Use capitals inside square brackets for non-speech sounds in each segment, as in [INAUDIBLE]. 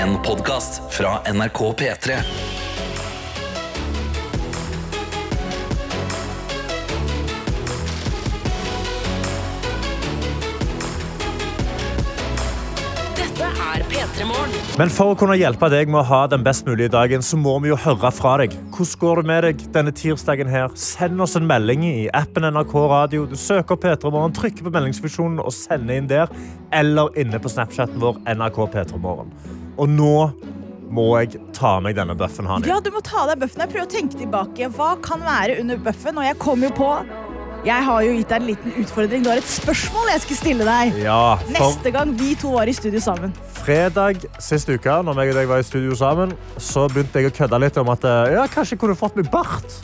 En podkast fra NRK P3. Dette er P3 Morgen. Men for å kunne hjelpe deg med å ha den best mulige dagen, så må vi jo høre fra deg. Hvordan går det med deg denne tirsdagen her? Send oss en melding i appen NRK Radio. Du søker P3 Morgen, trykker på meldingsfunksjonen og sender inn der. Eller inne på Snapchaten vår NRK P3 Morgen. Og nå må jeg ta meg denne bøffen, Hani. Ja, du må ta deg bøffen. Jeg prøver å tenke tilbake. Hva kan være under bøffen? Og jeg kom jo på Jeg har jo gitt deg en liten utfordring. Du har et spørsmål jeg skulle stille deg. Ja, for Neste gang vi to var i studio sammen. fredag sist uke, når jeg og deg var i studio sammen, så begynte jeg å kødde litt om at eh, ja, kanskje jeg kunne fått meg bart.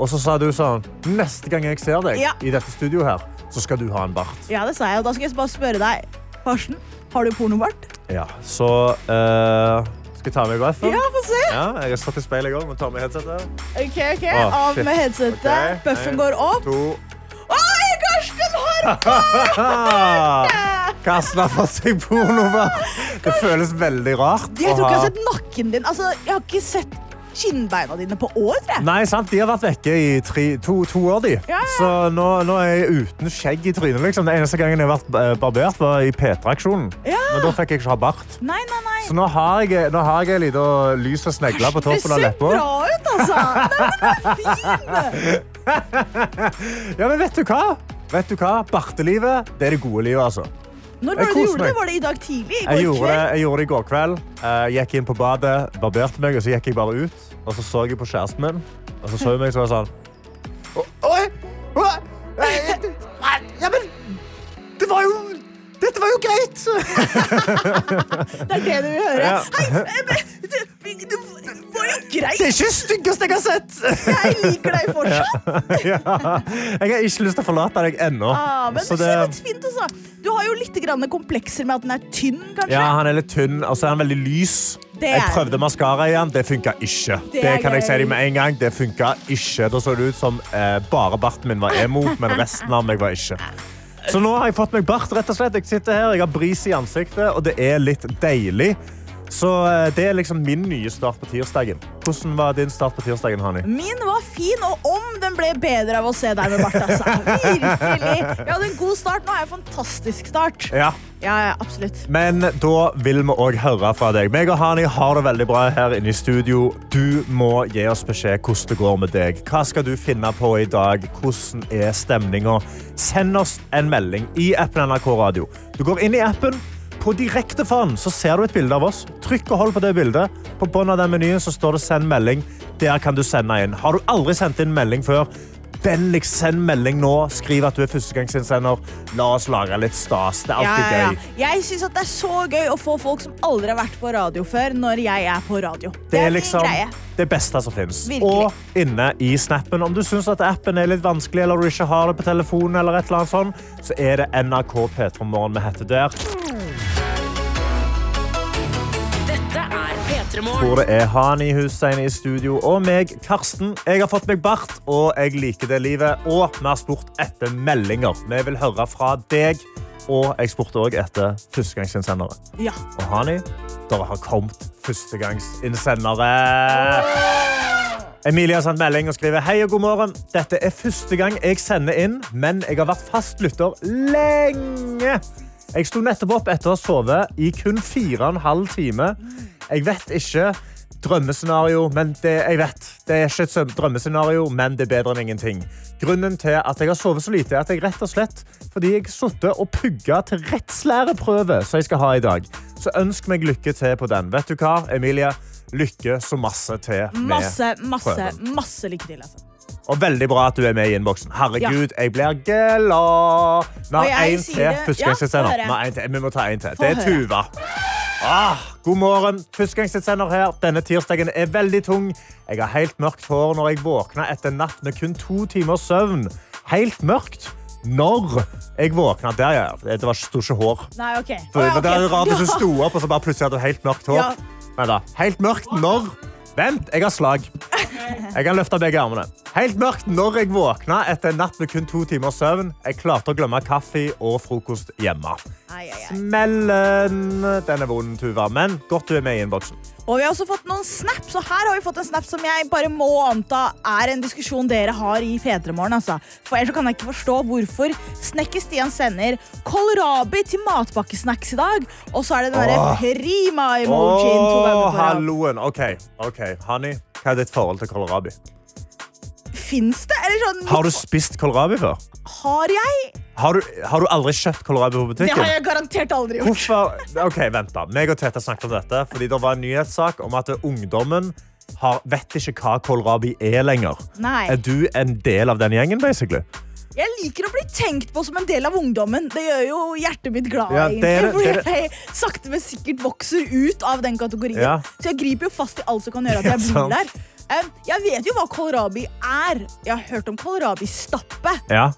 Og så sa du sånn Neste gang jeg ser deg Ja. i dette studioet her, så skal du ha en bart. Ja, det sa jeg. Og da skal jeg bare spørre deg, Karsten, har du pornobart? Ja, så uh, Skal jeg ta meg bøffen? Ja, få se. Ja, jeg har stått i speilet i går, men ta med headsetet. Ok, ok. oh, Av med headsetet. Okay. Bøffen går opp. To Oi, Karsten har [LAUGHS] Karsten har fått seg pornobart. [LAUGHS] Det føles veldig rart. Jeg tror ikke jeg har sett nakken din. Altså, jeg har ikke sett kinnbeina dine på år, jeg. Nei, sant? De har vært vekke i tre, to, to år, de. Ja, ja. Så nå, nå er jeg uten skjegg i trynet. Liksom. Den eneste gangen jeg har vært eh, barbert, var i P3-aksjonen. Ja. Men da fikk jeg ikke ha bart. Nei, nei, nei. Så nå har jeg, nå har jeg en liten lys og snegle på toppen av ser bra ut, altså. Nei, men det er fin. [LAUGHS] Ja, men vet du hva? Vet du hva? Bartelivet det er det gode livet, altså. Når var det du gjorde det? Var det i dag tidlig? I Jeg gjorde, det, jeg gjorde det i går kveld. Jeg gikk inn på badet, barberte meg, og så gikk jeg bare ut. Og så så jeg på kjæresten min, og så så hun meg så sånn «Å, Oi! Eh, Ja, men Det var jo Dette var jo greit! [LAUGHS] Det er det du vil høre. Ja. Hei, jo Det er ikke det styggeste jeg har sett! Jeg liker deg fortsatt. [LAUGHS] ja. Jeg har ikke lyst til å forlate deg ennå. Ah, men Så det ser litt fint ut. altså. Du har jo litt komplekser med at den er tynn, kanskje. Ja, han er litt tynn, og så er han veldig lys. Det Jeg er prøvde maskara igjen, det funka ikke. Det Det, er kan jeg si deg med en gang. Det funka ikke. Da så det ut som eh, bare barten min var emo, men resten av meg var ikke. Så nå har jeg fått meg bart, rett og slett. Jeg sitter her, jeg har bris i ansiktet, og det er litt deilig. Så eh, det er liksom min nye start på tirsdagen. Hvordan var din start på tirsdagen, Hani? Min var fin, og om den ble bedre av å se deg med bart. Altså. Virkelig. Jeg hadde en god start. Nå har jeg en fantastisk start. Ja. Ja, ja, absolutt. Men da vil vi òg høre fra deg. Meg og Hani har det veldig bra her inne i studio. Du må gi oss beskjed hvordan det går med deg. Hva skal du finne på i dag? Hvordan er stemninga? Send oss en melding i appen NRK Radio. Du går inn i appen. På direktefaren så ser du et bilde av oss. Trykk og hold på det bildet. På bunnen av den menyen så står det 'send melding'. Der kan du sende inn. Har du aldri sendt inn melding før? Vennligst send melding nå. Skriv at du er førstegangsinnsender. La oss lage litt stas. Det er alltid ja, ja. gøy. Jeg syns det er så gøy å få folk som aldri har vært på radio før, når jeg er på radio. Det er liksom det beste som fins. Og inne i snappen, om du syns at appen er litt vanskelig, eller du ikke har det på telefonen, eller et eller annet sånt, så er det NRK P3 Morgen vi heter der. Hvor det er Hani Hussein i studio, og meg, Karsten. Jeg har fått meg bart, og jeg liker det livet. Og vi har spurt etter meldinger. Vi vil høre fra deg. Og jeg spurte òg etter førstegangsinnsendere. Ja. Og Hani, dere har kommet førstegangsinnsendere. Emilie har sendt melding og skriver Hei og god morgen. Dette er første gang jeg sender inn, men jeg har vært fast lytter lenge. Jeg sto nettopp opp etter å ha sovet i kun fire og en halv time. Jeg vet ikke drømmescenario, men det, jeg vet, det er ikke et drømmescenario, men det er bedre enn ingenting. Grunnen til at jeg har sovet så lite, er at jeg rett og slett fordi jeg satt og pugga til rettslæreprøve som jeg skal ha i dag. Så ønsk meg lykke til på den. Vet du hva, Emilie? Lykke så masse til med Masse, masse, prøven. masse lykke til. Altså. Og veldig bra at du er med i innboksen. Herregud, jeg blir glad. Vi har én til. det- Ja. Vi må ta en til. Det er. Tuva. Ah, god morgen. Førstegangsinnsender her. Denne tirsdagen er veldig tung. Jeg har helt mørkt hår når jeg våkner etter en natt med kun to timers søvn. Helt mørkt når jeg våkner. Der, ja. Det var sto ikke hår. Nei, OK. For oh, ja, Det er rart hvis du [LAUGHS] sto opp og så plutselig hadde du helt mørkt hår. Ja. Men da, helt mørkt når Vent, jeg har slag. Jeg kan løfte begge armene. Helt mørkt når jeg våkna etter en natt med kun to timers søvn. Jeg klarte å glemme kaffe og frokost hjemme. Ai, ai, ai. Smellen. Den er vond, Tuva, men godt du er med i innboksen. Og vi har også fått noen snaps, og her har vi fått en snap som jeg bare må anta er en diskusjon dere har i P3morgen. Altså. For ellers kan jeg ikke forstå hvorfor Snekker Stian sender kålrabi til matpakkesnacks i dag, og så er det den derre prima-emojien. halloen. OK, ok, honey. Hva er ditt forhold til kålrabi? Fins det? Eller sånn, Har du spist kålrabi før? har jeg? Har du, har du aldri kjøpt kålrabi på Det har jeg garantert aldri gjort. Hvorfor? Ok, vent da. Meg og Tete snakket om dette, fordi det var en nyhetssak om at ungdommen har, vet ikke hva kålrabi er lenger. Nei. Er du en del av den gjengen, basically? Jeg liker å bli tenkt på som en del av ungdommen. Det gjør jo hjertet mitt glad. Ja, dere, er egentlig, det er jeg sakte, men sikkert vokser ut av den kategorien. Ja. Så jeg griper jo fast i alt som kan gjøre at jeg [LAUGHS] Ja, blir der. Um, Jeg vet jo hva kålrabi er. Jeg har hørt om kålrabi-stappe. Ja.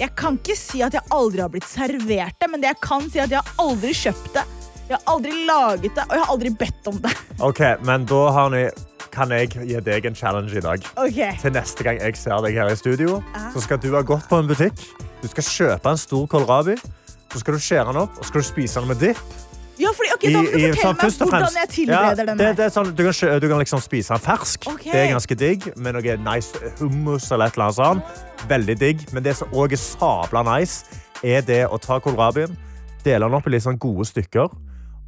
Jeg kan ikke si at jeg aldri har blitt servert det, men det jeg kan si at jeg har aldri kjøpt det. Jeg har aldri laget det, og jeg har aldri bedt om det. Ok, men da har ni, kan jeg gi deg en challenge i dag. Okay. Til neste gang jeg ser deg her i studio, Ja. så skal du ha gått på en butikk. Du skal kjøpe en stor kålrabi. Så skal du skjære den opp og skal du spise den med dipp. Ja, fordi, okay, da må du fortelle sånn, meg hvordan jeg tilbereder Ja, den det, det sånn, du, kan, du kan liksom spise den fersk. Okay. Det er ganske digg, med noe nice hummus eller et eller annet sånt. Veldig digg. Men det som også er sabla nice, er det å ta kålrabien, dele den opp i litt sånn gode stykker,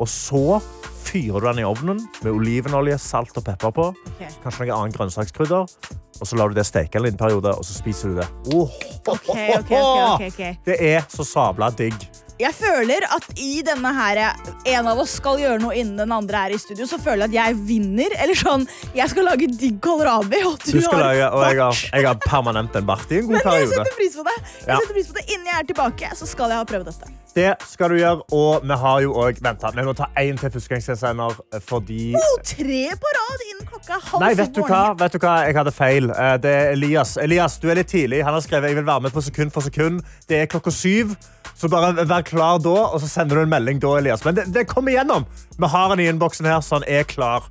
og så fyrer du den i ovnen med olivenolje, salt og pepper på. Okay. Kanskje noe annet grønnsakskrydder. Og så lar du det steke en liten periode, og så spiser du det. Oh, okay, okay, ok, ok, ok. Det er så sabla digg. Jeg føler at i denne her En av oss skal gjøre noe innen den andre er i studio, så føler jeg at jeg vinner. Eller sånn, jeg skal lage digg kålrabi, og du, Du har lage, og jeg har, jeg har permanent en bart i en god [LAUGHS] Men jeg periode. setter pris på det. Jeg setter pris på det. Innen jeg er tilbake, så skal jeg ha prøvd dette. Det skal du gjøre, og vi har jo også, Venta, vi må ta en til førstegangsinnsender, fordi... Oh, tre på rad innen klokka er halv Nei, vet du hva? Vet du hva? Jeg hadde feil. Eh, Det er Elias. Elias, du er litt tidlig. Han har skrevet jeg vil være med på sekund for sekund. Det er klokka syv. Så bare vær klar da, og så sender du en melding da, Elias. Men det, det kommer igjennom. Vi har han i innboksen her, så han er klar.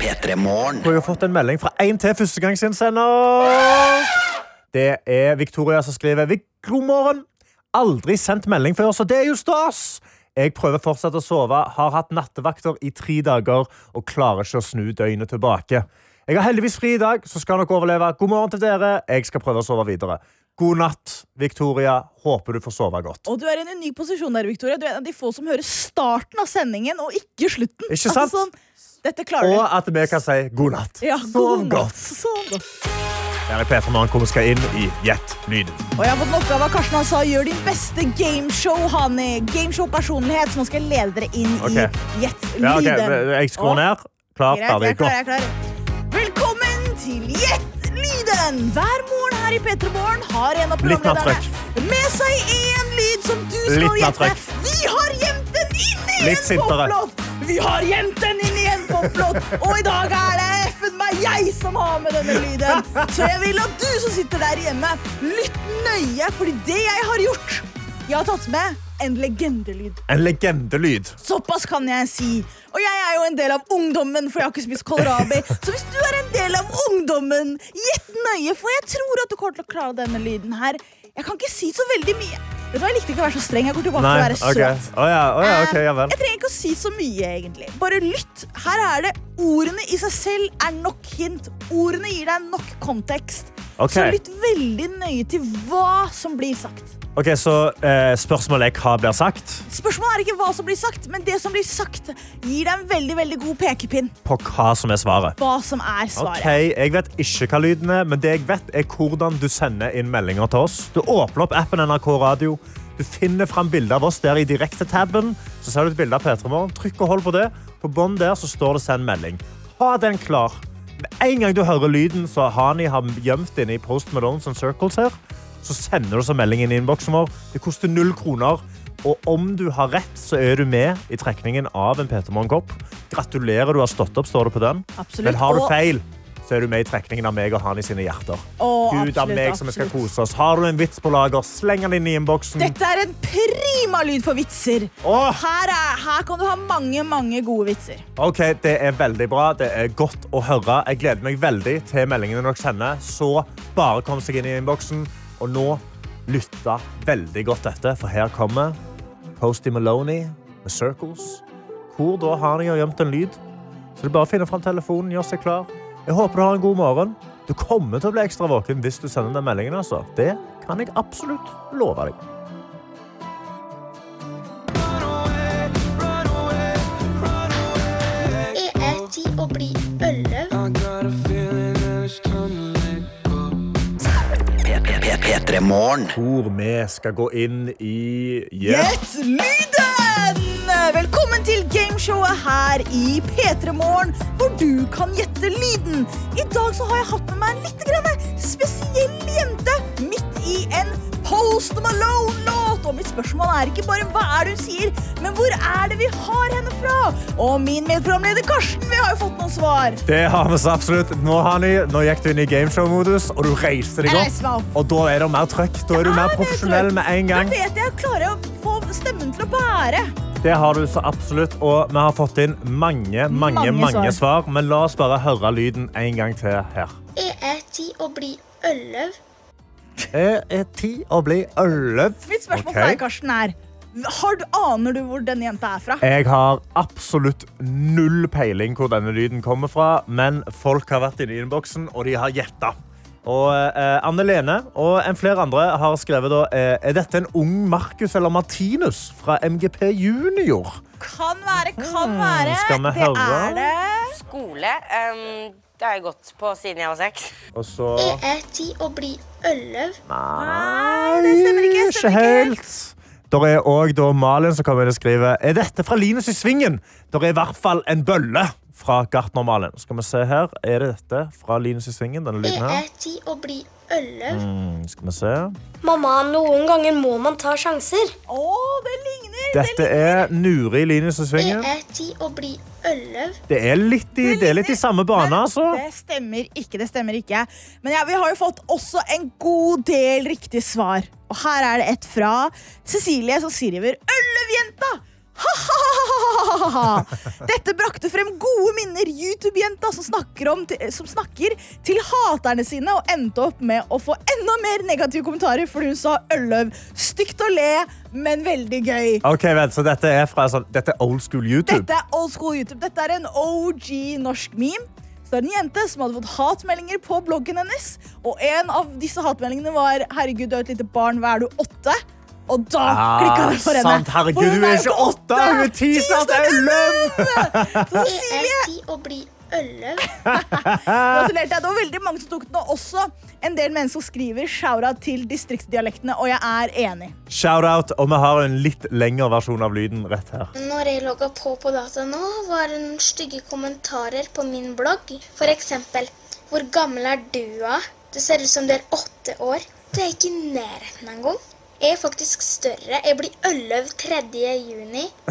P3 Morgen. Vi har fått en melding fra en til førstegangsinnsender. Det er Victoria som skriver «Vik- God morgen. Aldri sendt melding før, så det er jo stas. Jeg prøver fortsatt å sove, har hatt nattevakter i tre dager og klarer ikke å snu døgnet tilbake. Jeg har heldigvis fri i dag, så skal nok overleve. God morgen til dere. Jeg skal prøve å sove videre. God natt, Victoria. Håper du får sove godt. Og du er i en unik posisjon der, Victoria. Du er en av de få som hører starten av sendingen, og ikke slutten. Ikke sant? Altså, sånn, dette klarer Og at vi kan si god natt. Ja, Sov god natt. godt. Sov godt. Her i P3 Morgen skal inn i Gjett lyden. Og jeg har fått en oppgave av Karsten han sa gjør din beste gameshow, Hani. Gameshow-personlighet. Så nå skal jeg lede dere inn okay. i Gjett Ja, okay. lyden. Jeg skrur ned. Klar, ferdig, er gå. Velkommen til Gjett lyden! Hver morgen her i P3 Morgen har en av programlederne med seg en lyd som du skal gjette. Vi har gjemt den inn i en poplåt! Vi har gjemt den inn i en poplåt, og i dag er det jeg som har med denne lyden. [LAUGHS] Så jeg vil at du som sitter der hjemme, lytt nøye, fordi det jeg har gjort Jeg har tatt med en legendelyd. En legendelyd. Såpass kan jeg si. Og jeg er jo en del av ungdommen, for jeg har ikke spist kålrabi. Så hvis du er en del av ungdommen, gjett nøye, for jeg tror at du kommer til å klare denne lyden her. Jeg kan ikke si så veldig mye. Vet du hva, Jeg likte ikke å være så streng. Jeg går tilbake til å være okay. søt. Oh, ja, oh, ja, okay, ja vel. Jeg trenger ikke å si så mye, egentlig. Bare lytt. Her er det Ordene i seg selv er nok hint. Ordene gir deg nok kontekst. Ok. Så lytt veldig nøye til hva som blir sagt. Ok, Så eh, spørsmålet er hva blir sagt? Spørsmålet er ikke hva som blir sagt, men det som blir sagt, gir deg en veldig veldig god pekepinn. På hva som er svaret. Hva som er svaret. Ok, Jeg vet ikke hva lyden er, men det jeg vet er hvordan du sender inn meldinger til oss. Du åpner opp appen NRK Radio. Du finner fram bilde av oss der i direktetaben. Så ser du et bilde av P3 Morgen. Trykk og hold på det. På bånn der så står det 'send melding'. Ha den klar. En gang du hører lyden, så Hani har gjemt inne i Post Malones and Circles her, så sender du så melding inn i innboksen vår. Det koster null kroner. Og om du har rett, så er du med i trekningen av en P3 Morgen-kopp. Gratulerer, du har stått opp, står det på den. Absolutt. Men har du feil, så er du med i trekningen av meg og Hani sine hjerter. Oh, Gud av meg som vi skal kose oss. Har du en vits på lager, sleng den inn i innboksen. Dette er en prima lyd for vitser. Oh. Her, er, her kan du ha mange, mange gode vitser. Ok, Det er veldig bra. Det er godt å høre. Jeg gleder meg veldig til meldingene dere sender. Så bare kom seg inn i innboksen. Og nå lytta veldig godt etter, for her kommer Posty Maloney med Circles. Hvor da har jeg gjemt en lyd. Så det er bare å finne fram telefonen, gjøre seg klar. Jeg håper du har en god morgen. Du kommer til å bli ekstra våken hvis du sender den meldingen. altså. Det kan jeg absolutt love deg. Jeg er ti å bli elleve. P3 Morgen. Hvor vi skal gå inn i yeah. Gjett lyden! Velkommen til gameshowet her i P3 Morgen, hvor du kan gjette lyden. I dag så har jeg hatt med meg en litt grann spesiell jente midt i en Post Malone-låt. Og mitt spørsmål er ikke bare hva er det hun sier, men hvor er det vi har henne fra? Og min medprogramleder Karsten, vi har jo fått noen svar. Det har vi så absolutt. Nå, Hani, nå gikk du inn i gameshow-modus, og du reiste deg opp. reiser. Og da er det mer trøkk. Da er du mer er profesjonell med en gang. Da vet jeg jeg klarer å få stemmen til å bære. Det har du så absolutt. Og vi har fått inn mange, mange, Mange mange svar. svar. Men la oss bare høre lyden en gang til her. Jeg er ti å bli elleve. Jeg er ti å bli elleve. Mitt spørsmål okay. til deg, Karsten, er har du, Aner du hvor denne jenta er fra? Jeg har absolutt null peiling hvor denne lyden kommer fra, men folk har vært inne i innboksen, og de har gjetta. Og eh, Anne Lene og en flere andre har skrevet da, eh, Er dette en ung Markus eller Martinus fra MGP Junior? Kan være, kan være. Hmm, skal vi det høre? er det. skole. Um, det har jeg gått på siden jeg var seks. Og så er ti å bli elleve. Nei, det stemmer ikke, stemmer ikke. helt. Der er òg Malin som kommer inn og skriver Er dette fra Linus i Svingen. Der er i hvert fall en bølle fra Gartner-Malin. Skal vi se her. Er det dette fra Linus i Svingen? Denne lyden her? er ti å bli elleve. Mm, skal vi se. Mamma, noen ganger må man ta sjanser. Å, det ligner! Dette er Nuri Linus i Jeg Det er ti å bli elleve. Det er litt i, det er litt i samme bane, altså. Det stemmer ikke. det stemmer ikke Men ja, vi har jo fått også en god del riktige svar. Og her er det et fra Cecilie som skriver 'Ølvjenta'. Dette brakte frem gode minner. YouTube-jenta som, snakker om, som snakker til haterne sine og endte opp med å få enda mer negative kommentarer fordi hun sa Ølløv. Stygt å le, men veldig gøy. Ok, vent, så Dette er fra sånn, dette er old school YouTube. Dette er old school YouTube. Dette er en OG norsk meme. Så det er en jente som hadde fått hatmeldinger på bloggen hennes. Og en av disse hatmeldingene var 'Herregud, du er et lite barn. Hva er du? Åtte?' Og da klikka det for henne. Ah, sant. Herregud, For hun er ikke åtte, hun er ti, snart elleve! Så Jeg Cecilie, er å bli elleve. [LAUGHS] gratulerte. Det var veldig mange som tok den, og også en del mennesker skriver shout-out til distriktsdialektene, og jeg er enig. Shout-out, og vi har en litt lengre versjon av lyden rett her. Når jeg logga på på data nå, var det noen stygge kommentarer på min blogg. For eksempel Hvor gammel er du, da? Det ser ut som du er åtte år. Du er ikke i nærheten engang. Er faktisk større. Jeg blir elleve 3. juni. [LAUGHS]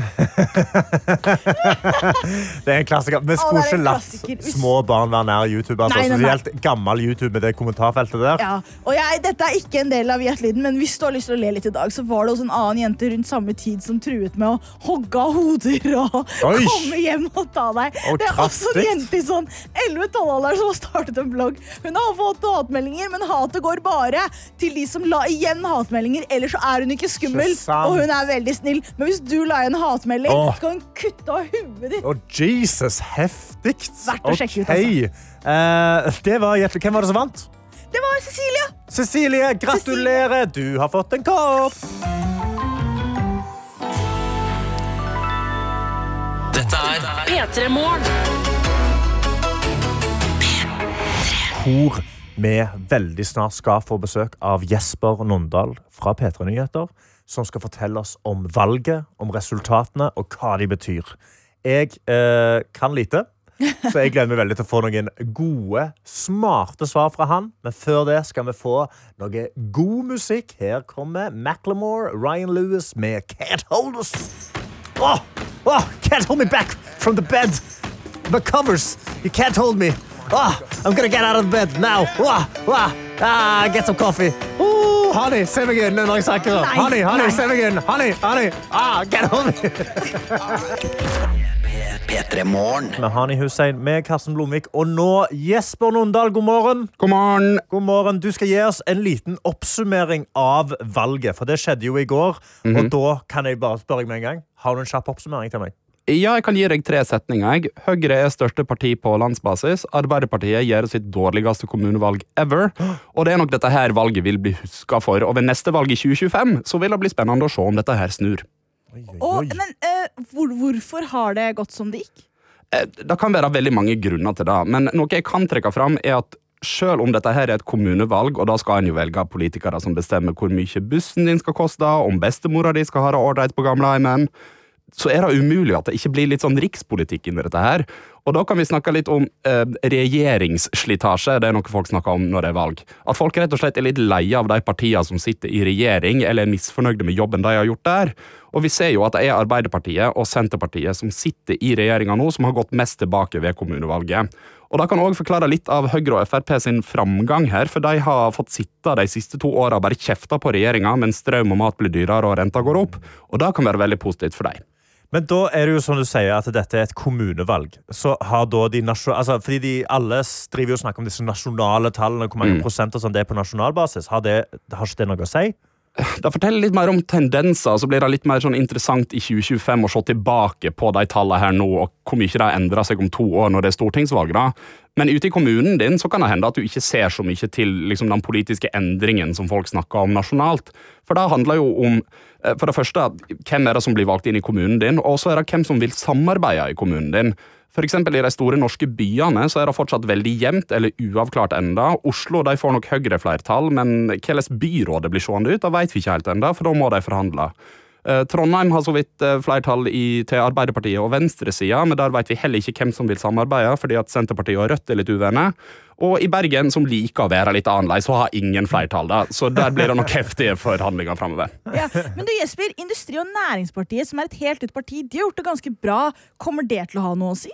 Det er en klassiker. Vi skulle ikke latt små barn være nær YouTube. Altså. Nei, nei, nei. Spesielt gammel YouTube med det kommentarfeltet der. Ja, og jeg, Dette er ikke en del av Hjertelyden, men hvis du har lyst til å le litt i dag, så var det også en annen jente rundt samme tid som truet med å hogge av hoder og Oi. komme hjem og ta deg. Og det er også en jente i sånn 11-12-alderen som har startet en blogg. Hun har fått hatmeldinger, men hatet går bare til de som la igjen hatmeldinger. Ellers så er hun ikke skummel, og hun er veldig snill. Men hvis du la igjen hatmelding, oh. så kan hun kutte av huet ditt. Oh, Jesus, heftig. Verdt å sjekke ut, altså. Uh, det var. Hvem var det som vant? Det var Cecilia. Cecilie, gratulerer! Du har fått en kopp. Dette er P3 Morgen. Hvor vi veldig snart skal få besøk av Jesper Nondal fra P3 Nyheter, som skal fortelle oss om valget, om resultatene og hva de betyr. Jeg eh, kan lite, så jeg gleder meg veldig til å få noen gode, smarte svar fra han. Men før det skal vi få noe god musikk. Her kommer Macklemore, Ryan Lewis med Can't Hold Us. Oh, oh, can't hold me back from the bed. The covers. You can't hold me. Ah, I'm gonna get out of bed now. Ah, ah, ah, get some coffee. Oh, honey, se meg inn når jeg snakker. Nei, Honey, honey, nei. se meg inn. Honey, honey. Ah, get over me. P3 Med Hani Hussein, med Karsten Blomvik, og nå Jesper Nondal. God morgen. God morgen. God morgen. Du skal gi oss en liten oppsummering av valget, for det skjedde jo i går. Og da kan jeg bare spørre deg med en gang. Har du en kjapp oppsummering til meg? Ja, jeg kan gi deg tre setninger. jeg. Høyre er største parti på landsbasis. Arbeiderpartiet gjør sitt dårligste kommunevalg ever. Og det er nok dette her valget vil bli huska for. Og ved neste valg i 2025 så vil det bli spennende å se om dette her snur. Og, men uh, hvor, hvorfor har det gått som det gikk? Eh, Det kan være veldig mange grunner til det, men noe jeg kan trekke fram, er at selv om dette her er et kommunevalg, og da skal en jo velge politikere som bestemmer hvor mye bussen din skal koste, om bestemora di skal ha det ålreit på gamleheimen, så er det umulig at det ikke blir litt sånn rikspolitikk inni dette her. Og da kan vi snakke litt om eh, regjeringsslitasje. Det er noe folk snakker om når det er valg. At folk rett og slett er litt leie av de partiene som sitter i regjering, eller er misfornøyde med jobben de har gjort der. Og vi ser jo at det er Arbeiderpartiet og Senterpartiet som sitter i regjeringa nå, som har gått mest tilbake ved kommunevalget. Og Det kan også forklare litt av Høyre og Frp sin framgang her, for de har fått sitte de siste to åra bare kjefta på regjeringa mens strøm og mat blir dyrere og renta går opp. Og det kan være veldig positivt for dem. Men da er det jo som du sier at dette er et kommunevalg. Så har da de altså, fordi de alle driver jo og snakker om disse nasjonale tallene, hvor mange prosent og sånn det er på nasjonalbasis. Har, det, har ikke det noe å si? [SIGHS] Det forteller litt mer om tendenser, så blir det litt mer sånn interessant i 2025 å se tilbake på de tallene her nå, og hvor mye de endrer seg om to år når det er stortingsvalg. da. Men ute i kommunen din så kan det hende at du ikke ser så mye til liksom, den politiske endringen som folk snakker om nasjonalt. For det handler jo om eh, for det første, hvem er det som blir valgt inn i kommunen din, og så er det hvem som vil samarbeide i kommunen din. Eksempel I de store norske byene så er det fortsatt veldig jevnt eller uavklart enda. Oslo de får nok Høyre-flertall, men hvordan byrådet blir seende ut, det vet vi ikke helt enda, for da må de forhandle. Eh, Trondheim har så vidt eh, flertall i, til Arbeiderpartiet og venstresida, men der vet vi heller ikke hvem som vil samarbeide, fordi at Senterpartiet og Rødt er litt uvenner. Og i Bergen, som liker å være litt annerledes, så har ingen flertall. da, Så der blir det nok heftige forhandlinger framover. [LAUGHS] Ja. Men du Jesper, Industri- og Næringspartiet, som er et helt nytt parti, de har gjort det ganske bra. Kommer det til å ha noe å si?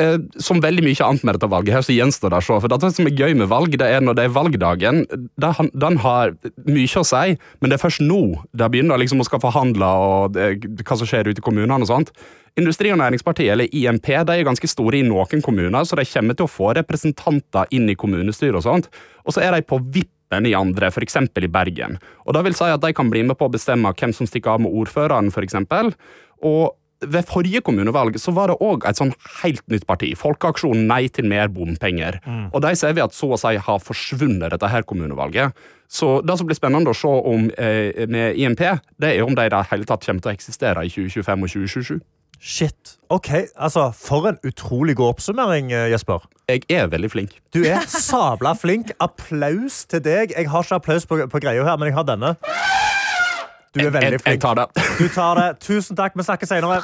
Eh, som veldig mye annet med dette valget, her, så gjenstår det å se. For det som er gøy med valg, det er når det er valgdagen. Det, den har mye å si, men det er først nå det begynner liksom å skal forhandle og det, hva som skjer ute i kommunene og sånt. Industri- og Næringspartiet, eller IMP, de er ganske store i noen kommuner, så de kommer til å få representanter inn i kommunestyret og sånt. Og så er de på vippen i andre, f.eks. i Bergen. Og det vil si at de kan bli med på å bestemme hvem som stikker av med ordføreren, f.eks. Og ved forrige kommunevalg så var det òg et sånn helt nytt parti. Folkeaksjonen Nei til mer bompenger. Og de ser vi at så å si har forsvunnet dette her kommunevalget. Så det som blir spennende å se om eh, med IMP, det er om de i det hele tatt kommer til å eksistere i 2025 og 2027. Shit. Ok, altså, For en utrolig god oppsummering, eh, Jesper. Jeg er veldig flink. Du er sabla flink. Applaus til deg. Jeg har ikke applaus på, på greia her, men jeg har denne. Du er veldig flink. jeg tar det. Du tar det. Tusen takk. Vi snakkes senere.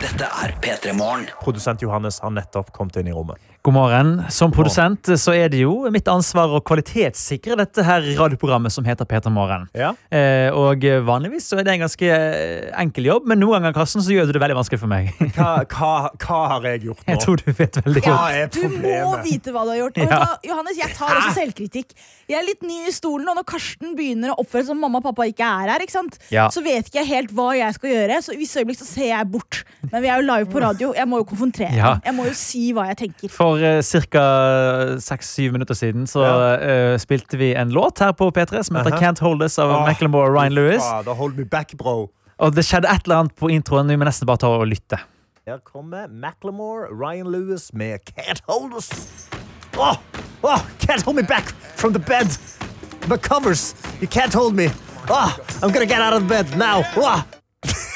Dette er P3 Morgen. Produsent Johannes har nettopp kommet inn i rommet. God morgen. Som produsent så er det jo mitt ansvar å kvalitetssikre dette her radioprogrammet som heter Peter Morgen. Ja. Eh, og vanligvis så er det en ganske eh, enkel jobb, men noen ganger Karsten, så gjør du det veldig vanskelig for meg. Hva, hva, hva har jeg gjort [LAUGHS] nå? Jeg tror du vet veldig Hva godt. problemet? Du må vite hva du har gjort. Og Ja. da, Johannes, jeg tar også selvkritikk. Jeg er litt ny i stolen, og når Karsten begynner å oppføre seg som mamma og pappa ikke er her, ikke sant? Ja. så vet ikke jeg helt hva jeg skal gjøre. Så i visse øyeblikk så ser jeg bort. Men vi er jo live på radio. Jeg må jo konfrontere. Ja. Jeg må jo si hva jeg tenker. For uh, ca. seks-syv minutter siden så eh, spilte vi en låt her på P3 som heter Aha. Can't Hold Us av oh, Macklemore og Ryan Lewis. Fader, hold me back, bro. Og det skjedde et eller annet på introen. Vi må nesten bare ta og lytte. Her kommer Macklemore, Ryan Lewis med Can't Hold Us. Oh, oh, can't hold me back from the bed. The covers, you can't hold me. Oh, I'm gonna get out of bed now. Oh.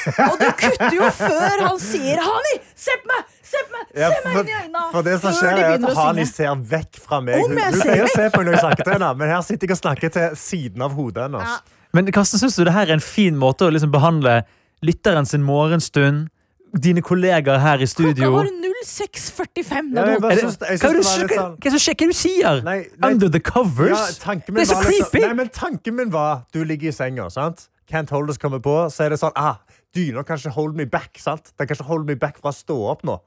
Og du kutter jo før han sier 'Hani, se på meg! Se på meg! Ja, Se meg inn i øynene!' for det som før skjer de er at begynner å Hani ser vekk fra meg. Hun, hun pleier å se på meg når jeg snakker til henne, men her sitter jeg og snakker til siden av hodet hennes. Ja. Men Karsten, syns du det her er en fin måte å liksom behandle lytteren sin morgenstund? Dine kollegaer her i Klokka studio? var 06.45 Ja, da du hva, er det, det var sånn- hva, er det som skjer? hva er det du sier? Nei, nei. Under the covers? Ja, det er så var sånn- creepy! Nei, men tanken min var Du ligger i senga, sant? Can't hold us kommer på. Så er det sånn ah, Dyna kan ikke hold me back. sant? Den kan ikke hold me back fra å stå opp nå.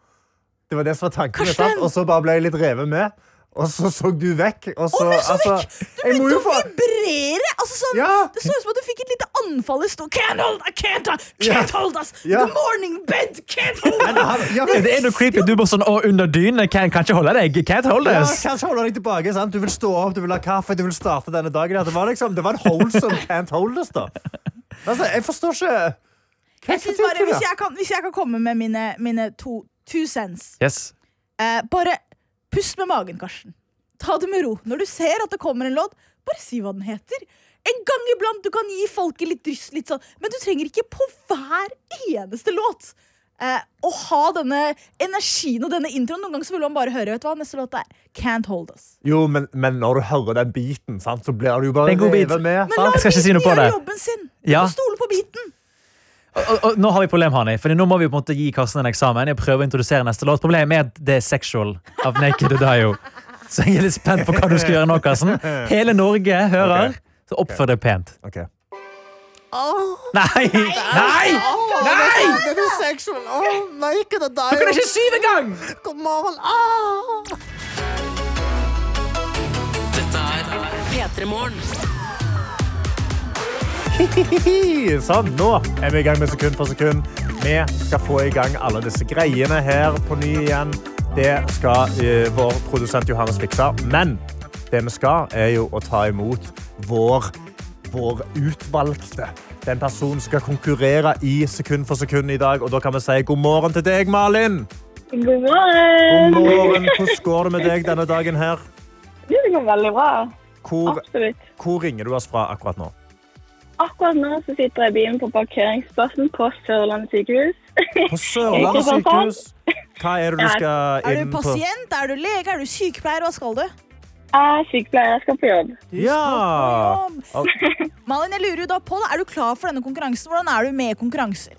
Det Det var det som var tanken. Sant? Og så bare ble jeg litt revet med. Og så så du vekk. Og så, oh, så altså, vekk! Du jeg begynte å vibrere! Altså, sånn, Ja. Det så ut som at du fikk et lite anfall i stå. Can't hold, I can't, can't yeah. hold us! Yeah. The morning bed can't hold us! Ja, men- Det er noe creepy. Du bare sånn, å, under dynen. Kan, kan ikke holde deg. Can't hold Ja, this. kanskje holde deg tilbake. Sant? Du vil stå opp, du vil ha kaffe, du vil starte denne dagen. Det var liksom, det var en wholesome can't hold us, da. Altså, jeg forstår ikke Jeg bare, hvis, jeg kan, hvis jeg kan komme med mine, mine to two cents Yes. eh, Bare pust med magen, Karsten. Ta det med ro. Når du ser at det kommer en låt, bare si hva den heter. En gang iblant du kan gi folket litt dryss, litt sånn, men du trenger ikke på hver eneste låt. Eh, å ha denne energien og denne introen. Noen ganger så vil man bare høre vet du hva neste låt er. Can't Hold Us. Jo, men, men når du hører den beaten, sant, så blir du jo bare revet med. Men la Sant? Si noe på beaten det. gjøre jobben sin. Ja. Stole på beaten. Og, og, nå har vi problem, Hani. Fordi nå må vi på en måte gi Karsten en eksamen. Jeg prøver å introdusere neste låt. Problemet er at det er sexual av Naked Adayo. Så jeg er litt spent på hva du skal gjøre nå, Karsten. Hele Norge hører, Okay. så oppfør deg pent. Ok. Nei! Nei! Nei! Det er sexual. Oh, naked it Du kan ikke syve engang! Dette er P3 Morgen. [LAUGHS] Sånn, nå er vi i gang med sekund for sekund. Vi skal få i gang alle disse greiene her på ny igjen. Det skal uh, vår produsent Johannes fikse. Men det vi skal, er jo å ta imot vår, vår utvalgte. Den personen skal konkurrere i sekund for sekund i dag. Og da kan vi si god morgen til deg, Malin. God God morgen! morgen. Hvordan går det med deg denne dagen her? Det går veldig bra. Hvor, Absolutt. hvor ringer du oss fra akkurat nå? Akkurat nå så sitter jeg i bilen på parkeringsplassen på Sørlandet sykehus. På [LAUGHS] Sørlandet sykehus. Hva er det du skal inn på? Er du pasient, er du lege, er du sykepleier? Hva skal du? Jeg er sykepleier, jeg skal på jobb. Ja! Jobb. [LAUGHS] Malin, jeg lurer jo da på. Er du klar for denne konkurransen? Hvordan er du med konkurranser?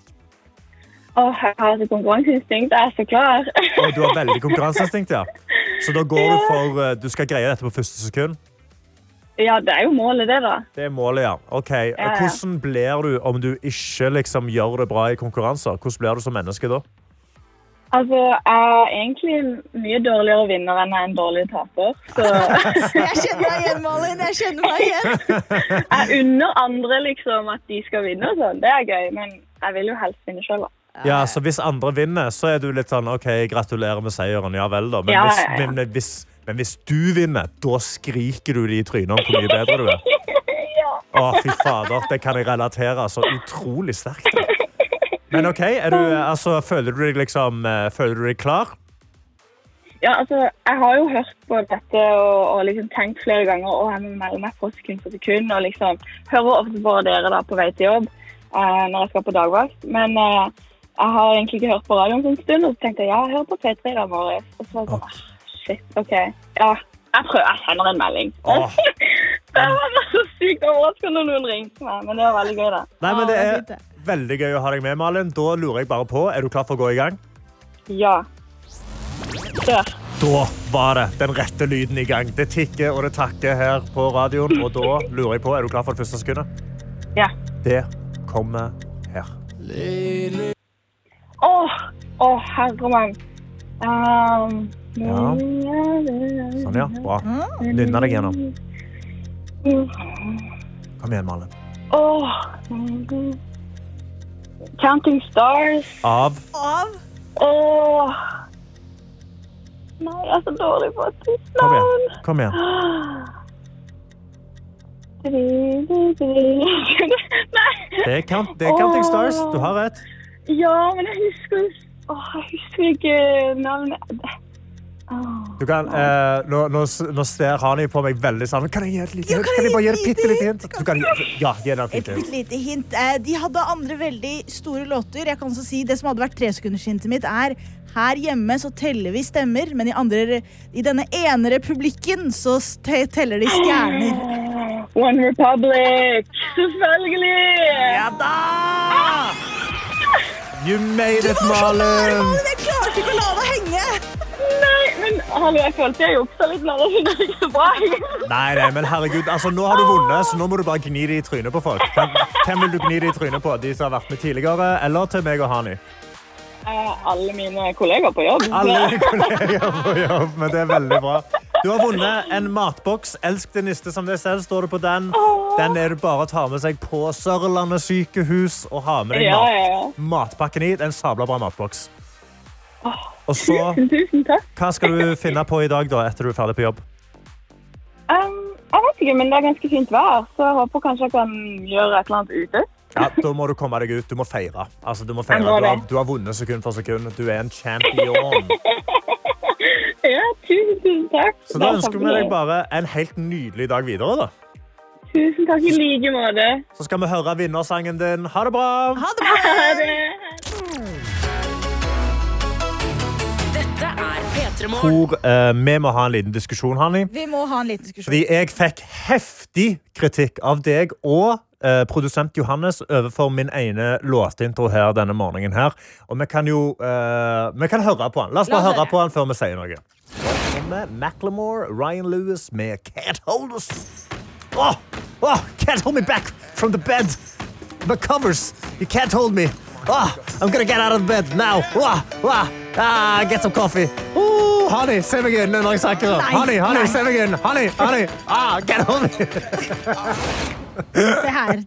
Åh, jeg har så konkurranseinstinkt, jeg er så klar. Og du har veldig konkurranseinstinkt, ja. Så da går du [LAUGHS] for eh, Du skal greie dette på første sekund? Ja, det er jo målet det da. Det er målet, ja. Ok, ja. Hvordan blir du om du ikke liksom, gjør det bra i konkurranser? Hvordan blir du som menneske da? Altså, jeg er egentlig mye dårligere vinner enn jeg er en dårlig taper. Så [LAUGHS] Jeg kjenner meg igjen, Malin. Jeg kjenner meg igjen. [LAUGHS] jeg unner andre liksom at de skal vinne og sånn. Det er gøy, men jeg vil jo helst vinne selv da. Ja, så Hvis andre vinner, så er du litt sånn OK, gratulerer med seieren. Ja vel, da. Men, Ja, hvis, ja, ja. men, hvis, men hvis du vinner, da skriker du det i trynet om hvor mye bedre du er. [LAUGHS] Å, fy fader. Det kan jeg relatere så utrolig sterkt til. Men OK, du, altså, føler du deg liksom eh, Føler du deg klar? Ja, altså, jeg har jo hørt på dette og, og liksom tenkt flere ganger og jeg må melde meg på sekund for sekund. Og liksom hører ofte på dere da på vei til jobb eh, når jeg skal på dagvakt. Men eh, jeg har egentlig ikke hørt på radioen på en stund, og så tenkte jeg ja, jeg hører på P3 i dag morges. Og så var det sånn, shit, OK. Ja, jeg prøver, jeg sender en melding. Åh. [LAUGHS] det var bare så sykt overraskende når noen ringte meg, men det var veldig gøy da. Nei, men Det er veldig gøy å ha deg med, Malin. Da lurer jeg bare på, Er du klar for å gå i gang? Ja. Kjør. Da var det den rette lyden i gang. Det tikker og det takker her på radioen. Og da lurer jeg på, Er du klar for det første sekundet? Ja. Det kommer her. Åh, åh, herremann. Um, Ja. Sånn, ja. Bra. Nynna deg gjennom. Kom igjen, Malin. Åh. Counting Stars. Av Av Åh. Nei, jeg er så dårlig på et Kom navn. igjen. Kom igjen. Nei. Det er, count, det er Counting Stars. Du har rett. Ja, men jeg husker Åh, jeg husker ikke navnet. Du kan, eh, nå, nå, nå ser Hani på meg veldig sammen. Kan jeg gi et lite Ja, hint? kan Kan jeg jeg bare gi gi et et bitte lite lite hint? Du kan, ja, gi det et Et lite hint. lite hint. Eh, De hadde andre veldig store låter. Jeg kan også si Det som hadde vært tresekundershintet mitt, er her hjemme så teller vi stemmer, men i, andre, i denne ene republikken så te- teller de stjerner. One Republic. Selvfølgelig. Ja da! You made it, Malin. Malin, jeg klarte ikke å la deg henge! Nei, men hallo, jeg følte jeg juksa litt mer. Jeg ikke så bra. Nei, nei, men herregud, altså, nå har du vunnet, så nå må du bare gni det i trynet på folk. Hvem, hvem vil du gni det i trynet på? De som har vært med tidligere, eller til meg og Hani? eh, alle mine kollegaer på jobb. Alle kolleger på jobb, men det er veldig bra. Du har vunnet en matboks. Elsk din niste som deg selv, står det på den. Den er det bare å ta med seg på Sørlandet sykehus og ha med deg mat, ja, ja. matpakken i. Det er en sabla bra matboks. Og så, Tusen, [LAUGHS] tusen takk. hva skal du finne på i dag da, etter du er ferdig på jobb? Um, jeg vet ikke, men det er ganske fint vær, så jeg håper kanskje jeg kan gjøre et eller annet ute. Ja, da må du komme deg ut. Du må feire. Altså, du, må feire. Jeg må Du, har, det. du har vunnet sekund for sekund. Du er en champion. [LAUGHS] Ja, tusen, takk. Så da er ønsker vi deg bare en helt nydelig dag videre. da. Tusen takk i like måte. Så skal vi høre vinnersangen din. Ha det bra! Ha det bra! Ha det. Hvor eh, vi må ha en liten diskusjon, Hanni. Vi må ha en liten diskusjon. Fordi jeg fikk heftig kritikk av deg og eh, produsent Johannes overfor min ene låtintro her denne morgenen. her. Og vi kan jo eh, vi kan høre på den. La oss La bare høre høre. på den før vi sier noe. Med Macklemore, Ryan Lewis med Can't Hold Us. Oh, oh, can't hold me back from the bed. The covers. You can't hold me. Oh, I'm gonna get out of bed now. Oh, oh, ah, get some coffee. Oh, honey, se meg inn når jeg snakker. Nei, Honey, honey, nei. se meg inn. Honey, honey. Ah, get over. Se her.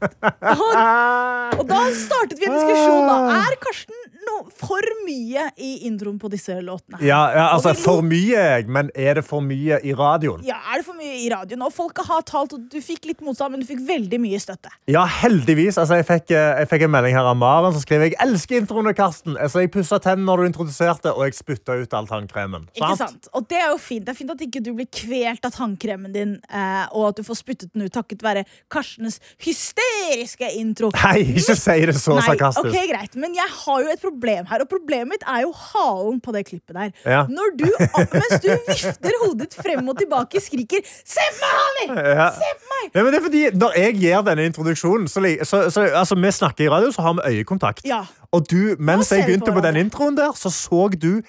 Og, og da startet vi en diskusjon. da. Er Karsten no, for mye i introen på disse låtene? Ja, ja, altså, for mye, jeg, men er det for mye i radioen? Ja, Er det for mye i radioen? Og folk har talt, og Du fikk litt motstand, men du fikk veldig mye støtte. Ja, heldigvis. Altså, jeg, fikk, eh, jeg fikk en melding her av Maren som skriver jeg elsker introene, Karsten. Altså, jeg pussa tennene når du introduserte, og jeg spytta ut all tannkremen. Ikke sant? Og det er jo fint. Det er fint at ikke du blir kvelt av tannkremen din, eh, og at du får spyttet den ut takket være Karstens hysteriske intro. Nei, ikke si det så Nei, sarkastisk. ok, greit, Men jeg har jo et problem her, og problemet mitt er jo halen på det klippet der. Ja. Når du, mens du vifter hodet frem og tilbake, skriker 'Se på meg, Hanni! Ja. Se meg!' Ja, men det er fordi Når jeg gir denne introduksjonen, så, så, så altså, vi snakker i radio, så har vi øyekontakt. Ja. Og du, mens jeg begynte på den introen der, så så du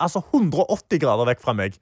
altså 180 grader vekk fra meg.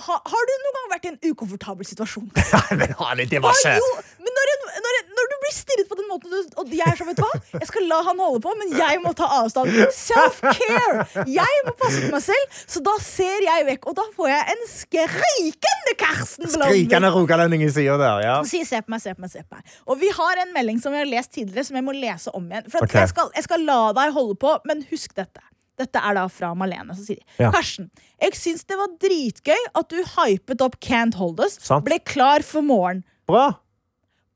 Ha, har du noen gang vært i en ukomfortabel situasjon? [LAUGHS] Nei, men Hanni, det var ikke jo, men når, en, når, en, når du blir stirret på den måten, og jeg er sånn, vet du hva? Jeg skal la han holde på, men jeg må ta avstand. Self-care! Jeg må passe på meg selv, så da ser jeg vekk. Og da får jeg en skrikende Karsten Blomvik. Skrikende rogalending i sida der. ja. Og sier se på meg, se på meg, se på meg. Og vi har en melding som vi har lest tidligere, som jeg må lese om igjen. For at Ok. jeg, skal, jeg skal la deg holde på, men husk dette. Dette er da fra Malene. som sier de Ja. Karsten, jeg syns det var dritgøy at du hypet opp Can't Hold Us. Sant. Ble klar for morgen. Bra.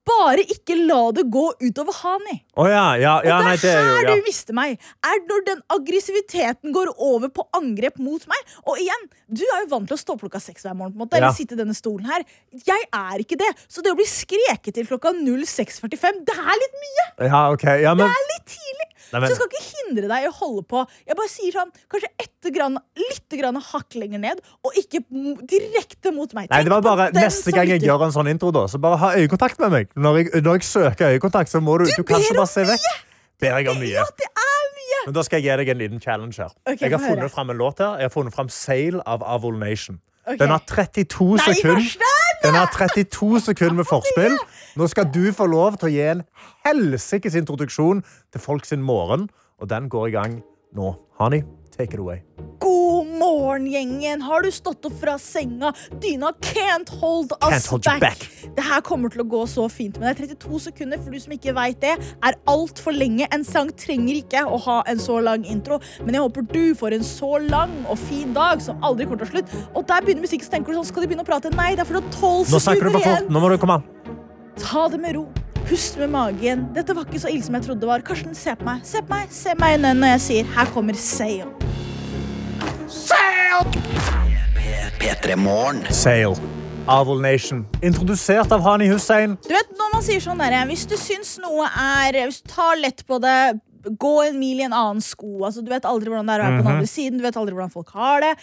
Bare ikke la det gå utover Hani. Å ja, ja, ja, og nei, det det er er jo her ja. du mister meg. Er når den aggressiviteten går over på angrep mot meg. Og igjen, du er jo vant til å stå opp klokka seks hver morgen. på en måte Ja. Eller sitte i denne stolen her Jeg er ikke det. Så det å bli skreket til klokka 06.45, det er litt mye. Ja, ok. Ja, men, Det er litt tidlig. Nei, men- Så jeg skal ikke hindre deg i å holde på. Jeg bare sier sånn, Kanskje ett grann, litt grann hakk lenger ned, og ikke direkte mot meg. nei, det var bare Neste gang jeg lytter. gjør en sånn intro, da, så bare ha øyekontakt med meg. Når jeg, når jeg søker øyekontakt, så må du Du, kan ber ikke bare se vekk. Ber jeg om mye. Ja, det er mye! Men da skal jeg gi deg en liten challenge her. Okay, jeg har funnet fram en låt her. Jeg har funnet fram Sail av Avol Nation. Okay. Den har 32 sekunder. Den har 32 sekunder med forspill. Nå skal du få lov til å gi en helsikes introduksjon til folk sin morgen, og den går i gang nå. Honey, take it away. God morgen, gjengen! Har du stått opp fra senga? Dyna can't hold us Can't hold back. back. Det her kommer til å gå så fint, men det er 32 sekunder for du som ikke vet det, er altfor lenge. En sang trenger ikke å ha en så lang intro, men jeg håper du får en så lang og fin dag som aldri kommer til å slutte. Og der begynner musikken, så tenker du sånn, skal de begynne å prate? Nei, det er for det 12 Nå snakker du sekunder igjen. Nå må du komme an. Ta det med ro. Pust med magen. Dette var ikke så ille som jeg trodde det var. Karsten, se på meg. Se på meg, se meg i øynene når jeg sier her kommer sail. P3 Morgen. Sail. Avol Nation. Introdusert av Hani Hussein. Du vet, når man sier sånn der, Hvis du syns noe er Hvis du tar lett på det, gå en mil i en annen sko. Altså, du vet aldri hvordan det er å være på den Mhm. andre siden. Du vet aldri hvordan folk har det.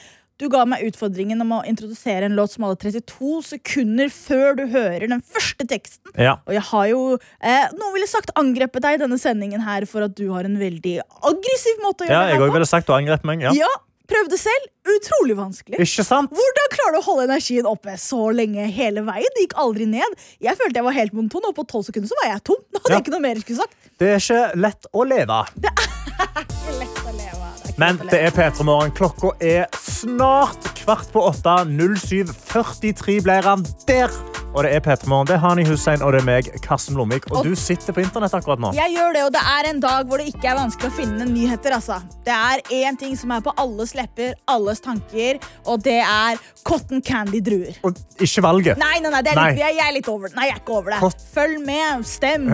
Du ga meg utfordringen om å introdusere en låt som hadde 32 sekunder før du hører den første teksten. Ja. Og jeg har jo, eh, noen ville sagt angrepet deg i denne sendingen her for at du har en veldig aggressiv måte å gjøre ja, det jeg her på. ville sagt du angrep meg. Ja. Ja, prøvde selv. Utrolig vanskelig. Ikke sant? Hvordan klarer du å holde energien oppe så lenge hele veien? Det gikk aldri ned. Jeg følte jeg var helt monoton, og på tolv sekunder så var jeg tom. [LAUGHS] Da hadde Ja. jeg ikke noe mer jeg skulle sagt. Det er ikke lett å leve. [LAUGHS] Det er lett å leve. Det Men det er P3 Morgen. Klokka er snart kvart på åtte. 07.43 blir han der. Og det er P3 Morgen. Det er Hani Hussein og det er meg, Karsten Blomvik. Og du sitter på internett akkurat nå. Jeg gjør det, og det er en dag hvor det ikke er vanskelig å finne nyheter. Altså. Det er én ting som er på alles lepper, alles tanker, og det er cotton candy druer. Og ikke valget. Nei, nei, nei, det er Nei. jeg, jeg er litt over det. Nei, jeg er ikke over det. Følg med, stem.